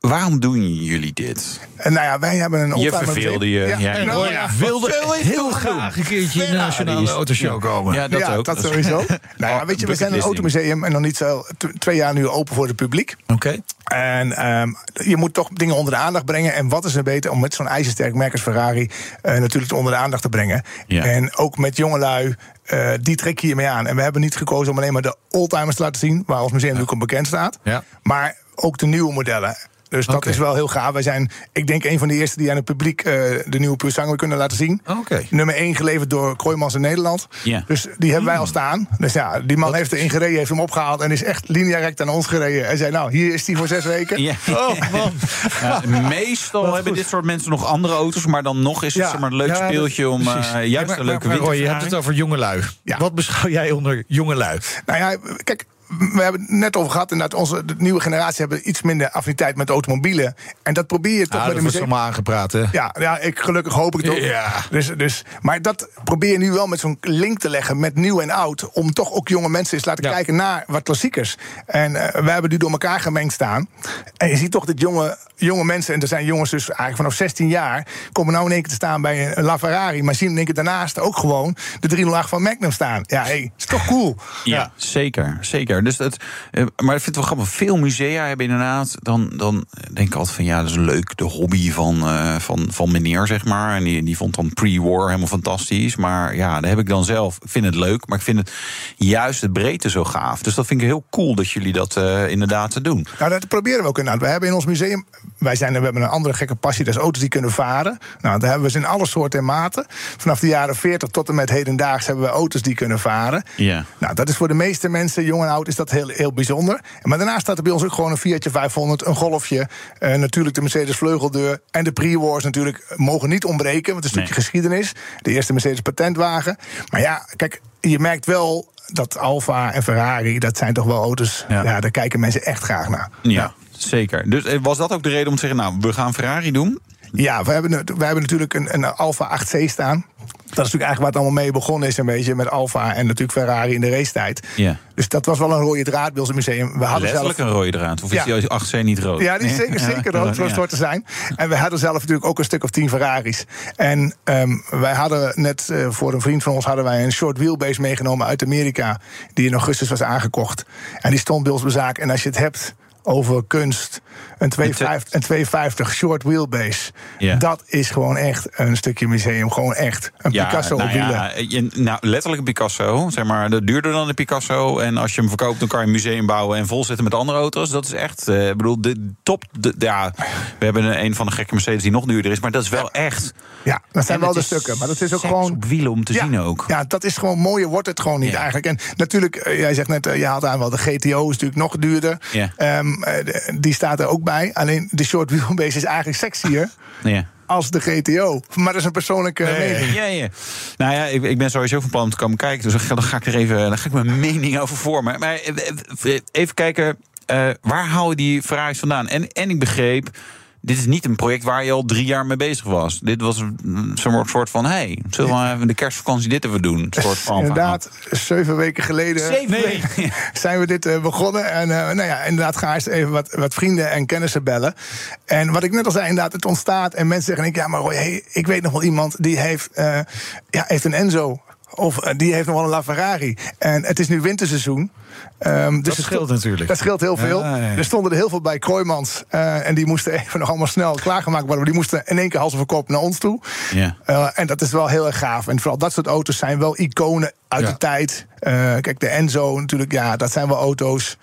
waarom doen jullie dit? En nou ja, wij hebben een Je verveelde je. Ja, en nou Roy ja. wilde Veel heel graag een keertje in de Nationale Autoshow komen. Ja, dat ja, ook. dat sowieso. nou ja, Oh, weet je, we zijn een automuseum en nog niet zo twee jaar nu open voor het publiek. Oké. En ehm, je moet toch dingen onder de aandacht brengen. En wat is er beter om met zo'n ijzersterk merk als Ferrari eh, natuurlijk onder de aandacht te brengen. Ja. En ook met jongelui, eh die trek je hiermee aan. En we hebben niet gekozen om alleen maar de oldtimers te laten zien, waar ons museum natuurlijk op bekend staat. Maar ook de nieuwe modellen. Dus dat is wel heel gaaf. Wij zijn, ik denk, een van de eerste die aan het publiek eh, de nieuwe Pulsar kunnen laten zien. Oké. Nummer 1 geleverd door Kroijmans in Nederland. Ja. Dus die hebben wij al staan. Dus ja, die man heeft erin gereden, heeft hem opgehaald en is echt lineairect aan ons gereden. En zei, nou, hier is die voor zes weken. Ja. Oh, man. Ja, meestal hebben dit soort mensen nog andere auto's, maar dan nog is het Ja. zeg maar, een leuk Ja, dat- speeltje om eh, juist Maar- een leuke maar, je hebt het over jongelui. Ja. Wat beschouw jij onder jongelui? Nou ja, kijk. We hebben het net over gehad, inderdaad, onze de nieuwe generatie hebben iets minder affiniteit met automobielen. En dat probeer je toch Ah, met dat een wordt museum. allemaal aangepraat, hè? Ja, ja ik, gelukkig hoop ik het ook. Ja. Dus, dus, maar dat probeer je nu wel met zo'n link te leggen met nieuw en oud. Om toch ook jonge mensen eens laten Ja. kijken naar wat klassiekers. En eh we hebben die door elkaar gemengd staan. En je ziet toch dat jonge, jonge mensen, en er zijn jongens dus eigenlijk vanaf 16 jaar... komen nou in één keer te staan bij een LaFerrari... maar zien in één keer daarnaast ook gewoon de 308 van Magnum staan. Ja, hé, hey, is toch cool? Ja, zeker, zeker. Dus dat, eh, maar ik vind het wel grappig. Veel musea hebben inderdaad. Dan, dan denk ik altijd van ja, dat is leuk. De hobby van, eh, van, van meneer, zeg maar. En die, die vond dan pre-war helemaal fantastisch. Maar ja, daar heb ik dan zelf. Ik vind het leuk, maar ik vind het juist het breedte zo gaaf. Dus dat vind ik heel cool dat jullie dat eh, inderdaad doen. Nou, dat proberen we ook inderdaad. We hebben in ons museum, wij zijn, we hebben een andere gekke passie, dat is auto's die kunnen varen. Nou, daar hebben we ze in alle soorten en maten. Vanaf de jaren 40 tot en met hedendaags hebben we auto's die kunnen varen. Ja. Nou, dat is voor de meeste mensen, jong en oud, is dat heel, heel bijzonder. Maar daarnaast staat er bij ons ook gewoon een Fiatje 500, een Golfje, eh, natuurlijk de Mercedes Vleugeldeur en de pre-wars natuurlijk mogen niet ontbreken, want het is een Nee. stukje geschiedenis. De eerste Mercedes patentwagen. Maar ja, kijk, je merkt wel dat Alfa en Ferrari, dat zijn toch wel auto's, Ja. ja, daar kijken mensen echt graag naar. Ja, zeker. Dus eh, was dat ook de reden om te zeggen, nou, we gaan Ferrari doen? Ja, we hebben, we hebben natuurlijk een, een Alfa 8C staan. Dat is natuurlijk eigenlijk waar het allemaal mee begonnen is, een beetje met Alfa en natuurlijk Ferrari in de racetijd. Ja. Dus dat was wel een rode draad bij ons museum. We hadden zelf, een rode draad. Of is Ja. die 8C niet rood? Ja, die is zeker, zeker rood, zoals het hoort te zijn. En we hadden zelf natuurlijk ook een stuk of tien Ferraris. En ehm, wij hadden net eh, voor een vriend van ons hadden wij een short wheelbase meegenomen uit Amerika. Die in augustus was aangekocht. En die stond bij ons bezaak. En als je het hebt over kunst, een 250, een 250 short wheelbase. Ja. Dat is gewoon echt een stukje museum. Gewoon echt. Een Picasso nou op wielen. ja, je- nou, letterlijk een Picasso. Zeg maar, dat duurder dan een Picasso. En als je hem verkoopt, dan kan je een museum bouwen en volzetten met andere auto's. Dat is echt, eh, ik bedoel, de top. De, ja, we hebben een, van de gekke Mercedes die nog duurder is. Maar dat is wel echt. Ja, dat zijn En wel de stukken. Maar dat is ook gewoon. op wielen om te ja, zien ook. Ja, dat is gewoon mooier, wordt het gewoon niet Ja. eigenlijk. En natuurlijk, eh, jij zegt net, eh, je haalt aan wel, de GTO is natuurlijk nog duurder. Ja. Ehm, eh, die staat er ook bij. Alleen de short wheelbase is eigenlijk sexier Ja. als de GTO. Maar dat is een persoonlijke mening. Ja, ja. Nou ja, ik, ik ben sowieso van plan om te komen kijken. Dus dan ga- ik er even dan ga ik mijn mening over vormen. Maar eh, even kijken, eh, waar houden die Ferraris vandaan? En, en ik begreep, dit is niet een project waar je al drie jaar mee bezig was. Dit was een zo'n soort van, hé, hey, zullen we even de kerstvakantie dit even doen? Een soort van Inderdaad, zeven weken geleden Zeven weken? zijn we dit eh, begonnen. En eh, nou ja, inderdaad, ga eens even wat, wat vrienden en kennissen bellen. En wat ik net al zei, inderdaad, het ontstaat. En mensen zeggen, ik, ja, maar Roy, hey, ik weet nog wel iemand die heeft, eh, ja, heeft een Enzo. Of eh, die heeft nog wel een LaFerrari. En het is nu winterseizoen. Ehm, dus Dat scheelt natuurlijk. Dat scheelt heel veel. Ja, ja, ja. Er stonden er heel veel bij Kroijmans. eh, en die moesten even nog allemaal snel klaargemaakt worden. Maar die moesten in één keer hals over kop naar ons toe. Ja. Eh, en dat is wel heel erg gaaf. En vooral dat soort auto's zijn wel iconen uit de tijd. Kijk, de Enzo natuurlijk, ja, dat zijn wel auto's.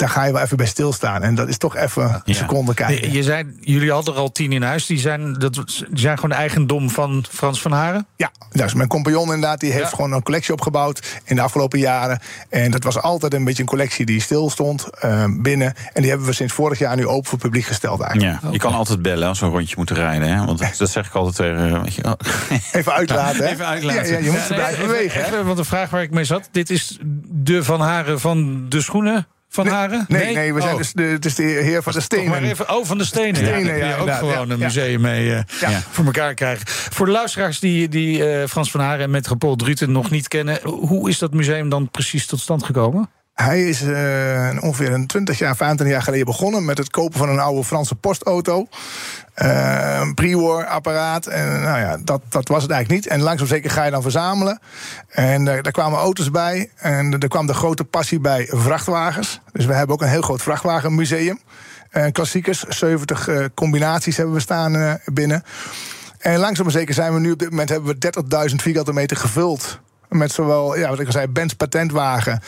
Daar ga je wel even bij stilstaan. En dat is toch even een seconde kijken. Nee, Je zei, jullie hadden er al tien in huis. Die zijn, dat, die zijn gewoon eigendom van Frans van Haren. Ja, dus mijn compagnon inderdaad, die heeft Ja. gewoon een collectie opgebouwd in de afgelopen jaren. En dat was altijd een beetje een collectie die stil stond eh, binnen. En die hebben we sinds vorig jaar nu open voor publiek gesteld eigenlijk. Ja, je kan altijd bellen als we een rondje moeten rijden. Hè? Want dat, dat zeg ik altijd tegen. eh, weet je, oh. Even uitlaten, hè? Even uitlaten. Ja, ja, je moet Ja, nee, blijven even- bewegen, hè? want de vraag waar ik mee zat. Dit is de Van Haren van de schoenen van Haren? Nee, nee, we zijn Oh. dus de, het is de heer van de stenen. maar even, oh, van de stenen. Stenen, ja, ja, ook gewoon een museum mee eh, voor elkaar krijgen. Voor de luisteraars die, die eh, Frans van Haren en Metropool Druten nog niet kennen... hoe is dat museum dan precies tot stand gekomen? Hij is eh, ongeveer een 20 jaar, 25 jaar geleden begonnen met het kopen van een oude Franse postauto. Een pre-war apparaat. En nou ja, dat, dat was het eigenlijk niet. En langzaam zeker ga je dan verzamelen. En eh, daar kwamen auto's bij. En er kwam de grote passie bij vrachtwagens. Dus we hebben ook een heel groot vrachtwagenmuseum. En klassiekers, 70 eh, combinaties hebben we staan binnen. En langzaam zeker zijn we nu op dit moment hebben we 30.000 vierkante meter gevuld. Met zowel, ja, wat ik al zei, Benz patentwagen.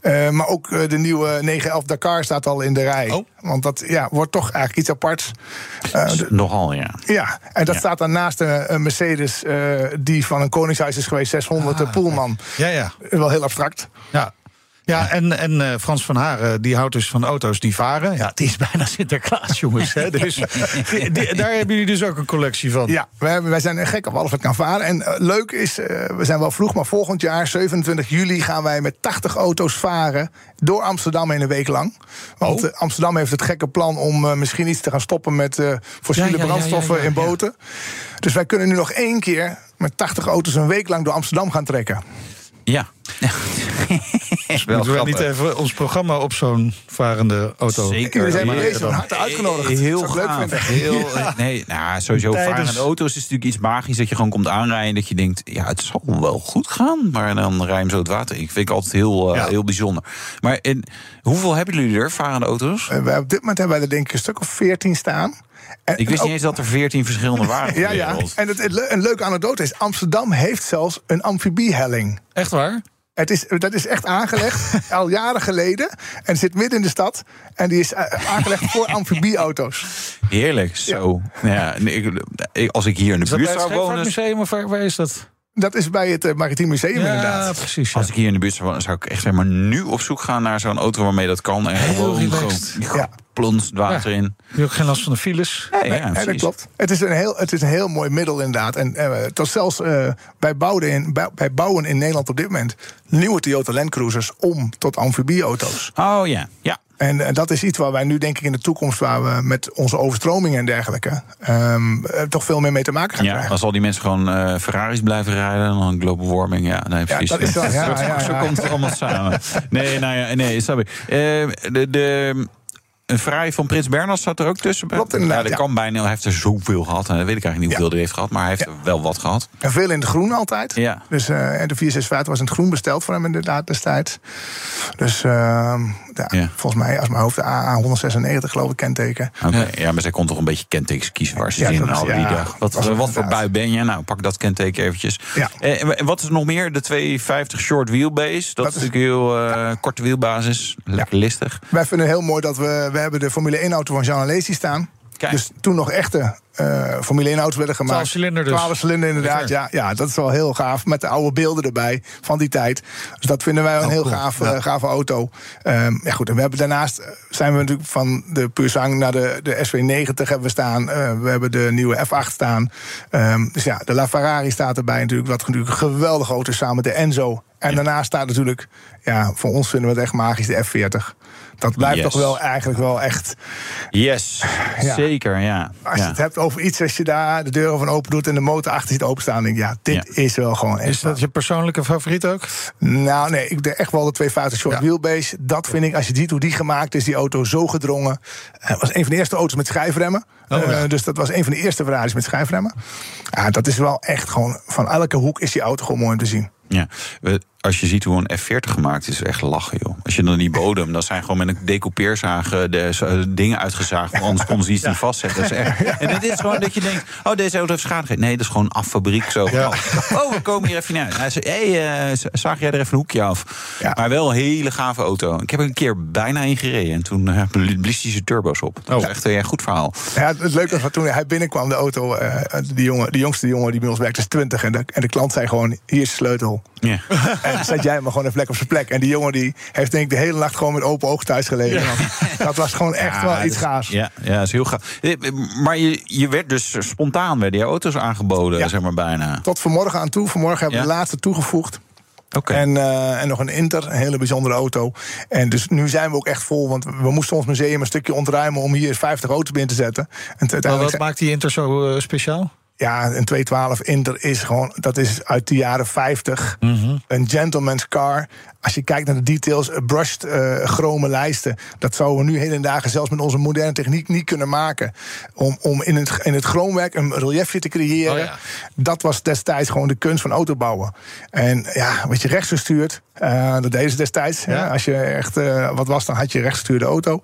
eh, maar ook eh, de nieuwe 911 Dakar staat al in de rij. Oh. Want dat ja, wordt toch eigenlijk iets aparts. Eh, Nogal, ja. ja, en dat Ja. staat dan naast een, een Mercedes die van een Koningshuis is geweest, 600 de Poelman. Ja, ja. Wel heel abstract. Ja. Ja, en, en eh, Frans van Haren, die houdt dus van auto's die varen. Ja, die is bijna Sinterklaas, jongens. Hè? Dus, die- die- daar hebben jullie dus ook een collectie van. Ja, wij, zijn gek op alles wat kan varen. En eh, leuk is, eh, we zijn wel vroeg, maar volgend jaar, 27 juli, gaan wij met 80 auto's varen door Amsterdam in een week lang. Want Oh. eh, Amsterdam heeft het gekke plan om eh, misschien iets te gaan stoppen met eh, fossiele Ja, ja, ja, brandstoffen ja, in boten. Dus wij kunnen nu nog één keer met 80 auto's een week lang door Amsterdam gaan trekken. Ja. wel Moeten we niet even ons programma op zo'n varende auto? Zeker. Jullie zijn bij Maar- deze van harte uitgenodigd. Heel ik leuk vinden. Heel, nee, nou, sowieso Tijdens- varende auto's is natuurlijk iets magisch dat je gewoon komt aanrijden en dat je denkt, ja, het zal wel goed gaan, maar dan rij je hem zo het water. Ik vind ik altijd heel, eh, Ja. heel bijzonder. Maar en, hoeveel hebben jullie er, varende auto's? Eh, wij- op dit moment hebben wij er denk ik een stuk of 14 staan. En Ik wist ook- niet eens dat er veertien verschillende waren. Ja, ja. En het, een leuke anekdote is: Amsterdam heeft zelfs een amfibiehelling. Echt waar? Het is, dat is echt aangelegd, al jaren geleden. En zit midden in de stad. En die is eh, aangelegd voor amfibieauto's. Heerlijk, zo. Ja, nee, ik, als ik hier in de Is dat buurt bij het zou wonen... Waar, waar is dat? Dat is bij het eh, Maritiem Museum Ja, inderdaad. precies. ja. Als ik hier in de buurt zou wonen, zou ik echt zeg maar nu op zoek gaan naar zo'n auto waarmee dat kan. En Heel gewoon, relaxed. gewoon Ja. plons het water in. Je hebt ook geen last van de files. Ja, ja, Nee, dat precies. klopt. Het is, een heel, het is een heel mooi middel inderdaad. En eh, tot zelfs eh, bij, bouwen in, bij, bij bouwen in Nederland op dit moment... nieuwe Toyota Land Cruisers om tot amfibieauto's. Oh ja, ja. En eh, dat is iets waar wij nu denk ik in de toekomst... waar we met onze overstromingen en dergelijke... ehm, eh, toch veel meer mee te maken gaan Ja, krijgen. als al die mensen gewoon eh, Ferraris blijven rijden, dan global warming, ja, nee, precies. dat is wel- ja, zo, ja, zo ja. komt het allemaal samen. Nee, nou ja, nee, snap ik. Eh, de, de, een Ferrari van Prins Bernhard staat er ook tussen. Klopt, inderdaad, Ja, dat ja. kan bijna. Hij heeft er zoveel gehad. En dat weet ik eigenlijk niet Ja. hoeveel hij heeft gehad, maar hij heeft er wel wat gehad. En veel in het groen altijd. Ja. Dus eh, en de 465 was in het groen besteld voor hem inderdaad destijds. Dus ehm, ja, Ja. volgens mij, als mijn hoofd de AA196 geloof ik kenteken. Oké, ja. maar zij kon toch een beetje kentekens kiezen waar ze Ja, zin in dat is- hadden ja, die dag. Wat, was wat voor bui ben je? Nou, pak dat kenteken eventjes. Ja. Eh, en wat is er nog meer? De 250 short wheelbase. Dat, Dat is is- natuurlijk heel eh, korte wielbasis. Lekker listig. Wij vinden het heel mooi dat we, we hebben de Formule 1 auto van Jean Alesi staan. Kijk. Dus toen nog echte eh, Formule 1 auto's werden gemaakt. 12 cilinder dus. 12 cilinder inderdaad, ja, ja. Dat is wel heel gaaf. Met de oude beelden erbij van die tijd. Dus dat vinden wij een Oh, heel cool. gaaf, Ja. eh, gave auto. Ehm, ja goed, en we hebben daarnaast eh, zijn we natuurlijk van de Pursang naar de, de SV90 hebben we staan. Eh, we hebben de nieuwe F8 staan. Ehm, dus ja, de La Ferrari staat erbij natuurlijk. Wat natuurlijk een geweldige auto is samen met de Enzo. En daarnaast staat natuurlijk, ja, voor ons vinden we het echt magisch, de F40. Dat blijft Yes. toch wel eigenlijk wel echt. Yes, Ja. zeker, ja. Als je ja. het hebt over iets, als je daar de deuren van open doet en de motor achter ziet openstaan, denk ik, ja, dit Ja. is wel gewoon echt. Is dat je persoonlijke favoriet ook? Nou, nee, ik denk echt wel de 250 short Ja. wheelbase. Dat vind ik, als je ziet hoe die gemaakt is, die auto zo gedrongen. Het was een van de eerste auto's met schijfremmen. Oh, ja. Eh, dus dat was een van de eerste Ferraris met schijfremmen. Ja, dat is wel echt gewoon, van elke hoek is die auto gewoon mooi om te zien. Ja. Als je ziet hoe een F40 gemaakt is, is echt lachen, joh. Als je dan die bodem, dat zijn gewoon met een decoupeerzaag eh, de zo- dingen uitgezaagd. Want anders konden ze iets niet vastzetten. Dat is echt. En het is gewoon dat je denkt, oh, deze auto heeft schade. Nee, dat is gewoon af fabriek zo. Ja. Oh, we komen hier even uit. Hij zei, hey, eh, zaag jij er even een hoekje af? Ja. Maar wel een hele gave auto. Ik heb er een keer bijna in gereden. En toen eh, blies hij zijn turbo's op. Dat is Oh. echt een goed verhaal. Ja, het leuke was toen hij binnenkwam, de auto, eh, die, jongen, die jongste jongen die bij ons werkt, is 20. En de, en de klant zei gewoon: hier is de sleutel. Ja. Zet jij maar gewoon even lekker op zijn plek. En die jongen die heeft denk ik de hele nacht gewoon met open ogen thuis gelegen. Dat was gewoon echt Ja, wel iets gaafs. Ja, ja, dat is heel gaaf. Eh, Maar je, je werd dus spontaan, werden die auto's aangeboden, Ja. zeg maar bijna. Tot vanmorgen aan toe. Vanmorgen hebben we Ja. de laatste toegevoegd. Oké. En, eh, en nog een Inter, een hele bijzondere auto. En dus nu zijn we ook echt vol. Want we moesten ons museum een stukje ontruimen om hier 50 auto's binnen te zetten. En Maar wat maakt die Inter zo eh, speciaal? Ja, een 212 Inter is gewoon, dat is uit de jaren 50. Een gentleman's car. Als je kijkt naar de details, eh, brushed eh chrome lijsten. Dat zouden we nu heden dagen zelfs met onze moderne techniek niet kunnen maken. Om, om in, het, in het chroomwerk een reliefje te creëren. Oh ja. Dat was destijds gewoon de kunst van autobouwen. En ja, wat je rechtsgestuurd, eh dat deden ze destijds. Ja. Ja, als je echt wat was, dan had je rechtsgestuurde auto.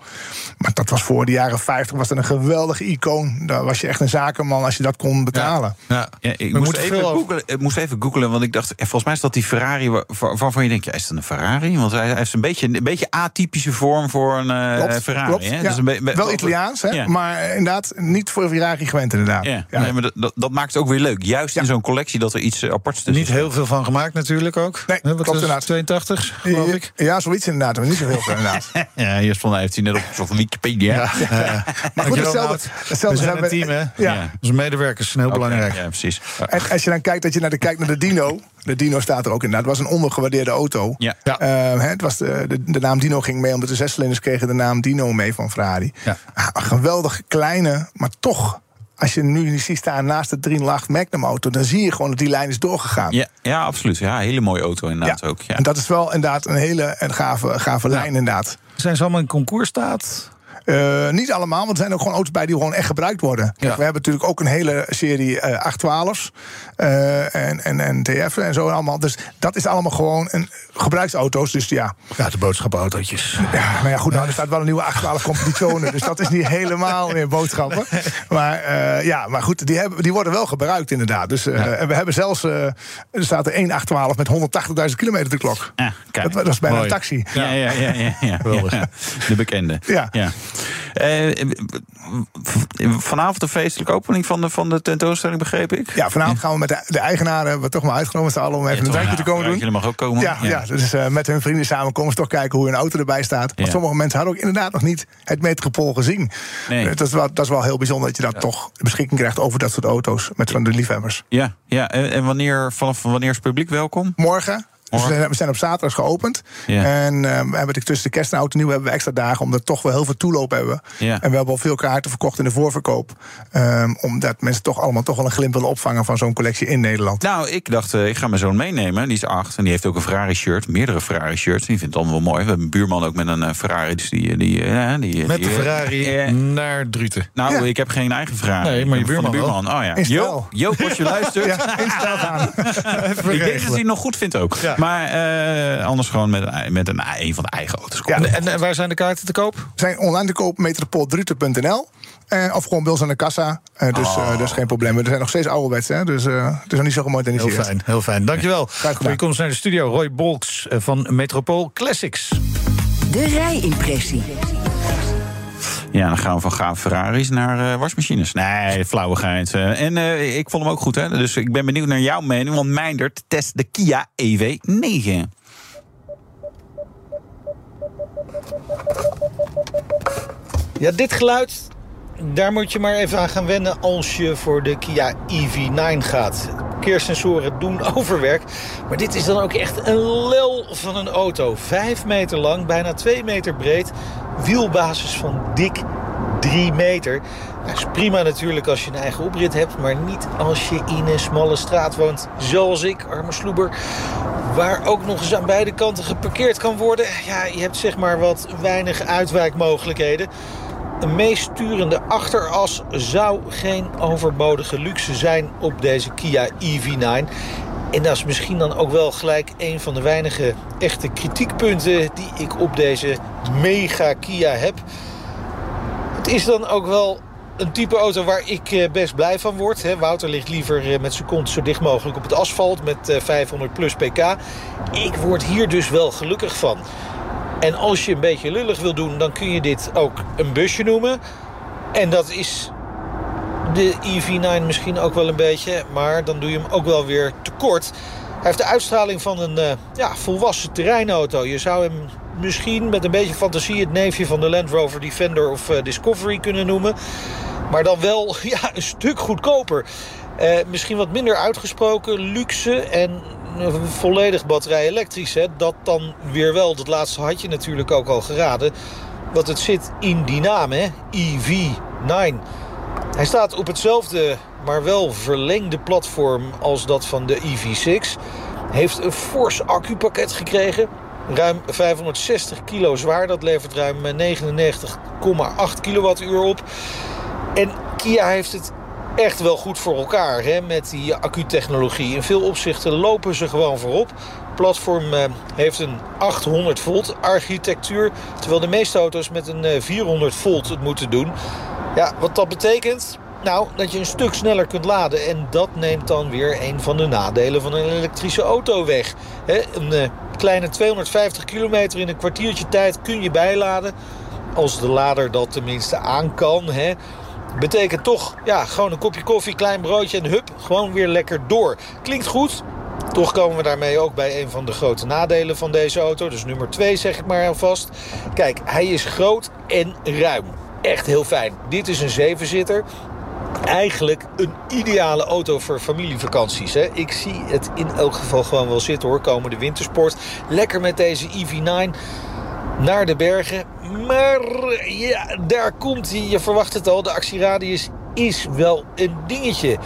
Maar dat was voor de jaren 50 was dat een geweldige icoon. Daar was je echt een zakenman als je dat kon betalen. Ja. Ja, ik, moest even googlen, ik moest even googlen, want ik dacht, eh, volgens mij is dat die Ferrari waar- waar- waarvan je denkt, ja, is dat een Ferrari? Want hij heeft een beetje een beetje atypische vorm voor een eh, Klopt, Ferrari. klopt. hè? Ja, Dus een be- be- wel Italiaans, hè? Ja. maar inderdaad niet voor Ferrari gewend inderdaad. Ja, Ja. Nee, maar dat, dat, dat maakt het ook weer leuk. Juist in zo'n collectie dat er iets eh, aparts tussen Niet heel veel van gemaakt natuurlijk ook. Nee, klopt is het, inderdaad. 82, geloof ik. Ja, zoiets inderdaad, maar niet zo heel veel inderdaad. Ja, hier stond heeft hij net op van Wikipedia. Ja. Maar goed, hetzelfde, hetzelfde We zijn hebben een team, hè? Ja. Onze medewerkers zijn heel belangrijk. Ja, precies. En als je dan kijkt dat je naar de, kijkt naar de Dino. De Dino staat er ook inderdaad. Het was een ondergewaardeerde auto. Ja. Eh, hè, het was de, de, de naam Dino ging mee, omdat de zescilinders kregen de naam Dino mee van Ferrari. Ja. Ah, een geweldig kleine, maar toch, als je nu ziet staan naast de 308 Magnum auto, dan zie je gewoon dat die lijn is doorgegaan. Ja, ja, absoluut. Ja, hele mooie auto inderdaad ook. Ja. En dat is wel inderdaad een hele een gave, gave lijn inderdaad. Zijn ze allemaal in concours-staat? Eh, niet allemaal, want er zijn ook gewoon auto's bij die gewoon echt gebruikt worden. Kijk, Ja. We hebben natuurlijk ook een hele serie eh 812's eh, en, en, en TF en zo allemaal. Dus dat is allemaal gewoon een gebruiksauto's. Dus ja, Ja, de boodschappenautootjes. ja, maar ja, goed, nou, er staat wel een nieuwe 812 competizione. dus dat is niet helemaal meer boodschappen. Maar eh, ja, maar goed, die, hebben, die worden wel gebruikt inderdaad. Dus eh, en we hebben zelfs, eh, er staat er één 812 met 180.000 kilometer op de klok. Ja, kijk. Dat, dat is bijna Mooi. een taxi. Ja, ja, ja, ja, ja. De bekende. Ja. Eh, vanavond de feestelijke opening van de, van de tentoonstelling, begreep ik? Ja, vanavond gaan we met de, de eigenaren we toch maar uitgenomen allen om even een drankje te komen doen. Jullie mag ook komen. Ja, ja. dus eh, met hun vrienden samen komen ze toch kijken hoe hun auto erbij staat. Want Ja. sommige mensen hadden ook inderdaad nog niet het Metropool gezien. Nee. Eh, dat, is wel, dat is wel heel bijzonder dat je dat toch beschikking krijgt over dat soort auto's met van de liefhebbers. Ja, ja. En, en wanneer, vanaf wanneer is het publiek welkom? Morgen. Dus we zijn- we zijn op zaterdag geopend. Ja. En eh, we hebben natuurlijk tussen de kerst en oud en nieuw hebben we extra dagen, omdat we toch wel heel veel toeloop hebben. Ja. En we hebben al veel kaarten verkocht in de voorverkoop. ehm, omdat mensen toch allemaal toch wel een glimp willen opvangen van zo'n collectie in Nederland. Nou, ik dacht, eh, ik ga mijn zoon meenemen. Die is acht en die heeft ook een Ferrari-shirt. Meerdere Ferrari-shirts. Die vindt het allemaal wel mooi. We hebben een buurman ook met een eh, Ferrari. Dus die, die, die, Met die, de Ferrari naar Druten. nou, Ja. ik heb geen eigen Ferrari. Nee, maar je de buurman. Oh ja. Jo, Joop, als je luistert. Ja, in gaan. Ik denk dat hij het nog goed vindt ook. Ja. Maar eh, anders gewoon met, een, met een, een van de eigen auto's. Ja. En, en, en waar zijn de kaarten te koop? Zijn online te koop metropoldruten.nl. Eh, of gewoon bij ons aan de kassa. Eh, dus eh, dat is geen probleem. We zijn nog steeds ouderwets, hè, dus eh, het is nog niet zo Heel gemoderniseerd. fijn, heel fijn. Dankjewel gedaan. voor je komst naar de studio. Roy Bolks eh, van Metropool Classics. De rijimpressie. Ja, dan gaan we van gaaf Ferraris naar eh, wasmachines. Nee, flauwigheid. Eh, en eh, ik vond hem ook goed, hè. Dus ik ben benieuwd naar jouw mening. Want Meindert test de Kia E EV9. Ja, dit geluid, daar moet je maar even aan gaan wennen als je voor de Kia EV9 gaat. Parkeersensoren doen overwerk, maar dit is dan ook echt een lel van een auto. Vijf meter lang, bijna twee meter breed, wielbasis van dik 3 meter. Dat is prima natuurlijk als je een eigen oprit hebt, maar niet als je in een smalle straat woont, zoals ik, arme sloeber. Waar ook nog eens aan beide kanten geparkeerd kan worden. Ja, je hebt zeg maar wat weinig uitwijkmogelijkheden. Een meesturende achteras zou geen overbodige luxe zijn op deze Kia EV9. En dat is misschien dan ook wel gelijk een van de weinige echte kritiekpunten die ik op deze mega Kia heb. Het is dan ook wel een type auto waar ik eh, best blij van word. Wouter ligt liever eh, met zijn kont zo dicht mogelijk op het asfalt met eh, 500 plus pk. Ik word hier dus wel gelukkig van. En als je een beetje lullig wil doen, dan kun je dit ook een busje noemen. En dat is de EV9 misschien ook wel een beetje. Maar dan doe je hem ook wel weer tekort. Hij heeft de uitstraling van een eh, ja, volwassen terreinauto. Je zou hem misschien met een beetje fantasie... het neefje van de Land Rover Defender of eh, Discovery kunnen noemen. Maar dan wel ja, een stuk goedkoper. Eh, misschien wat minder uitgesproken, luxe en volledig batterij elektrisch. Hè. Dat dan weer wel, dat laatste had je natuurlijk ook al geraden. Want het zit in die naam, hè? EV9. Hij staat op hetzelfde maar wel verlengde platform als dat van de EV6. Heeft een fors accupakket gekregen. Ruim 560 kilo zwaar. Dat levert ruim 99,8 kilowattuur op. En Kia heeft het echt wel goed voor elkaar hè, met die accutechnologie. In veel opzichten lopen ze gewoon voorop. Het platform eh, heeft een 800 volt architectuur... terwijl de meeste auto's met een 400 eh, volt het moeten doen. Ja, wat dat betekent? Nou, dat je een stuk sneller kunt laden. En dat neemt dan weer een van de nadelen van een elektrische auto weg. een uh, kleine 250 kilometer in een kwartiertje tijd kun je bijladen. Als de lader dat tenminste aan kan. Hè. Betekent toch, ja, gewoon een kopje koffie, klein broodje en hup, gewoon weer lekker door. Klinkt goed, toch komen we daarmee ook bij een van de grote nadelen van deze auto. Dus nummer 2 zeg ik maar alvast. Kijk, hij is groot en ruim. Echt heel fijn. Dit is een zevenzitter. Eigenlijk een ideale auto voor familievakanties. Hè? Ik zie het in elk geval gewoon wel zitten hoor. Komende wintersport. Lekker met deze EV9 naar de bergen. Maar ja, daar komt hij. Je verwacht het al. De actieradius is wel een dingetje.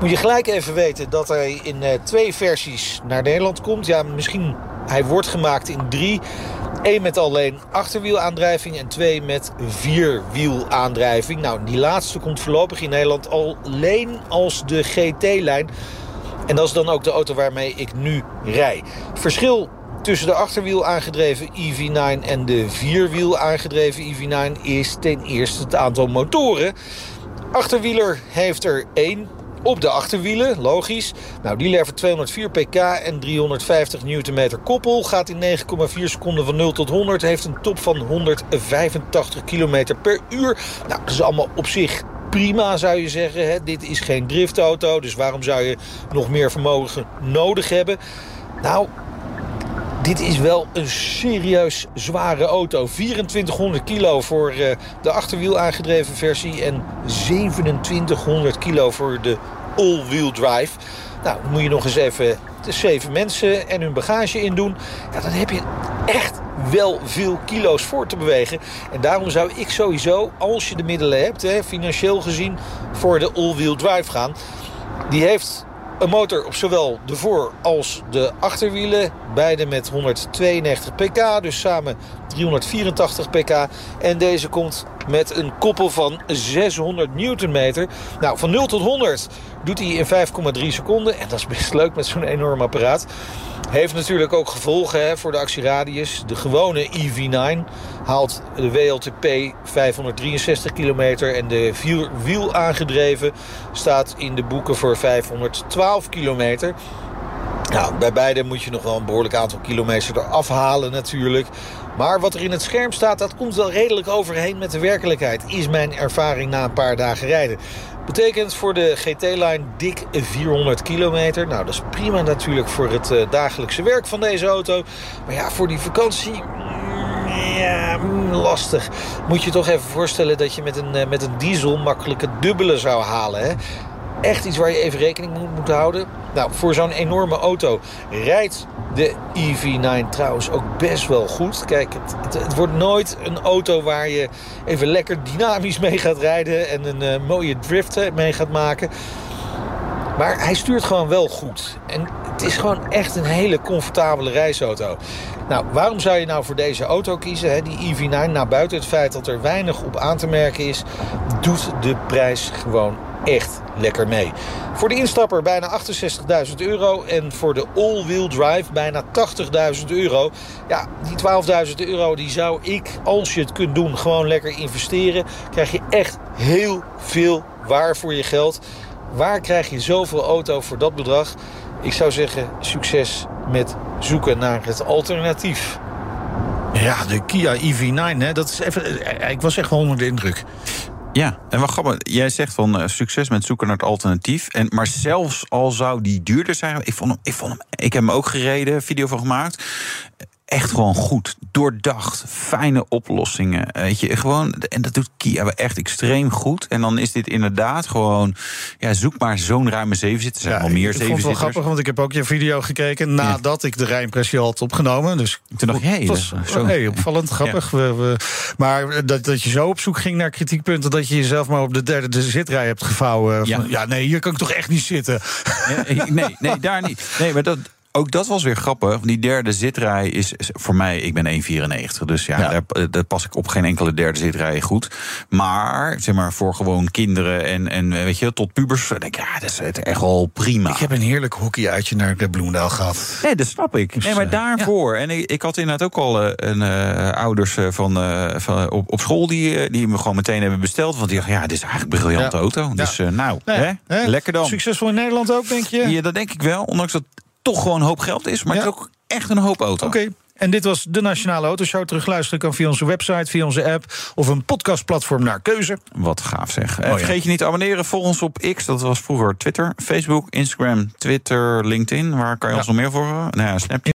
Moet je gelijk even weten dat hij in uh, twee versies naar Nederland komt. Ja, misschien hij wordt gemaakt in drie. Eén met alleen achterwielaandrijving en twee met vierwielaandrijving. Nou, die laatste komt voorlopig in Nederland alleen als de GT-lijn. En dat is dan ook de auto waarmee ik nu rij. Verschil tussen de achterwiel aangedreven EV9 en de vierwiel aangedreven EV9 is ten eerste het aantal motoren. Achterwieler heeft er één op de achterwielen, logisch. Nou, die levert 204 pk en 350 Nm koppel. Gaat in 9,4 seconden van 0 tot 100. Heeft een top van 185 km per uur. Nou, dat is allemaal op zich prima, zou je zeggen. Hè? Dit is geen driftauto, dus waarom zou je nog meer vermogen nodig hebben? Nou, dit is wel een serieus zware auto. 2400 kilo voor uh, de achterwiel aangedreven versie... en 2700 kilo voor de all-wheel drive. Nou, moet je nog eens even de zeven mensen en hun bagage in doen. Ja, dan heb je echt wel veel kilo's voor te bewegen. En daarom zou ik sowieso, als je de middelen hebt... Hè, financieel gezien, voor de all-wheel drive gaan. Die heeft een motor op zowel de voor- als de achterwielen. Beide met 192 pk, dus samen 384 pk. En deze komt met een koppel van 600 newtonmeter. Nou, van 0 tot 100 doet hij in 5,3 seconden. En dat is best leuk met zo'n enorm apparaat. Heeft natuurlijk ook gevolgen hè, voor de actieradius. De gewone EV9 haalt de WLTP 563 kilometer. En de vierwiel aangedreven staat in de boeken voor 512 kilometer. Nou, bij beide moet je nog wel een behoorlijk aantal kilometer eraf halen natuurlijk. Maar wat er in het scherm staat, dat komt wel redelijk overheen met de werkelijkheid. Is mijn ervaring na een paar dagen rijden. Betekent voor de GT-line dik 400 kilometer. Nou, dat is prima natuurlijk voor het uh, dagelijkse werk van deze auto. Maar ja, voor die vakantie... Mm, ja, mm, lastig. Moet je toch even voorstellen dat je met een, uh, met een diesel makkelijk het dubbele zou halen. Hè? Echt iets waar je even rekening mee moet houden. Nou, voor zo'n enorme auto rijdt de EV9 trouwens ook best wel goed. Kijk, het, het, wordt nooit een auto waar je even lekker dynamisch mee gaat rijden... en een uh, mooie drift mee gaat maken. Maar hij stuurt gewoon wel goed. En het is gewoon echt een hele comfortabele reisauto. Nou, waarom zou je nou voor deze auto kiezen, die EV9? Nou, buiten het feit dat er weinig op aan te merken is... doet de prijs gewoon echt lekker mee. Voor de instapper bijna 68.000 euro. En voor de all-wheel drive bijna 80.000 euro. Ja, die 12.000 euro die zou ik, als je het kunt doen, gewoon lekker investeren. Krijg je echt heel veel waar voor je geld. Waar krijg je zoveel auto voor dat bedrag? Ik zou zeggen, succes met zoeken naar het alternatief. Ja, de Kia EV9, hè, dat is even, eh, ik was echt wel onder de indruk. Ja, en wat grappig, jij zegt van uh, succes met zoeken naar het alternatief. En, maar zelfs al zou die duurder zijn, ik, vond hem, ik, vond hem, ik heb hem ook gereden, video van gemaakt. Echt gewoon goed, doordacht, fijne oplossingen. Weet je, gewoon, en dat doet Kia echt extreem goed. En dan is dit inderdaad gewoon, ja, zoek maar zo'n ruime zevenzitter. Er zijn wel meer ik vond het wel grappig, want ik heb ook je video gekeken nadat ik de rijimpressie had opgenomen. Dus toen dacht ik, hey, is zo. hey, opvallend, grappig. We, we, maar dat, dat je zo op zoek ging naar kritiekpunten, dat je jezelf maar op de derde de zitrij hebt gevouwen. Ja. Van, ja, nee, hier kan ik toch echt niet zitten. Ja, nee, nee, daar niet. Nee, maar dat, ook dat was weer grappig. Die derde zitrij is is voor mij, ik ben 1,94. Dus ja, Ja. Daar, daar pas ik op geen enkele derde zitrij goed. Maar zeg maar voor gewoon kinderen en, en weet je, tot pubers. Denk ik, ja, dat is het echt wel prima. Ik heb een heerlijk hockeyuitje naar de Bloemendaal gehad. Nee, dat snap ik. Nee, maar daarvoor. En ik, ik had inderdaad ook al eh, een, eh, ouders eh, van, eh, van, op, op school die, eh, die me gewoon meteen hebben besteld. Want die dachten, ja, dit is eigenlijk een briljante Ja. auto. Dus eh, nou, hè? hè? lekker dan. Succesvol in Nederland ook, denk je? Ja, dat denk ik wel. Ondanks dat toch gewoon een hoop geld is. Maar Ja. het is ook echt een hoop auto. Oké. En dit was de Nationale Autoshow. Terugluisteren kan via onze website, via onze app... of een podcastplatform naar keuze. Wat gaaf zeg. Eh, ja. Vergeet je niet te abonneren. Volg ons op X, dat was vroeger Twitter. Facebook, Instagram, Twitter, LinkedIn. Waar kan je Ja. ons nog meer voor? Nou ja, Snapchat.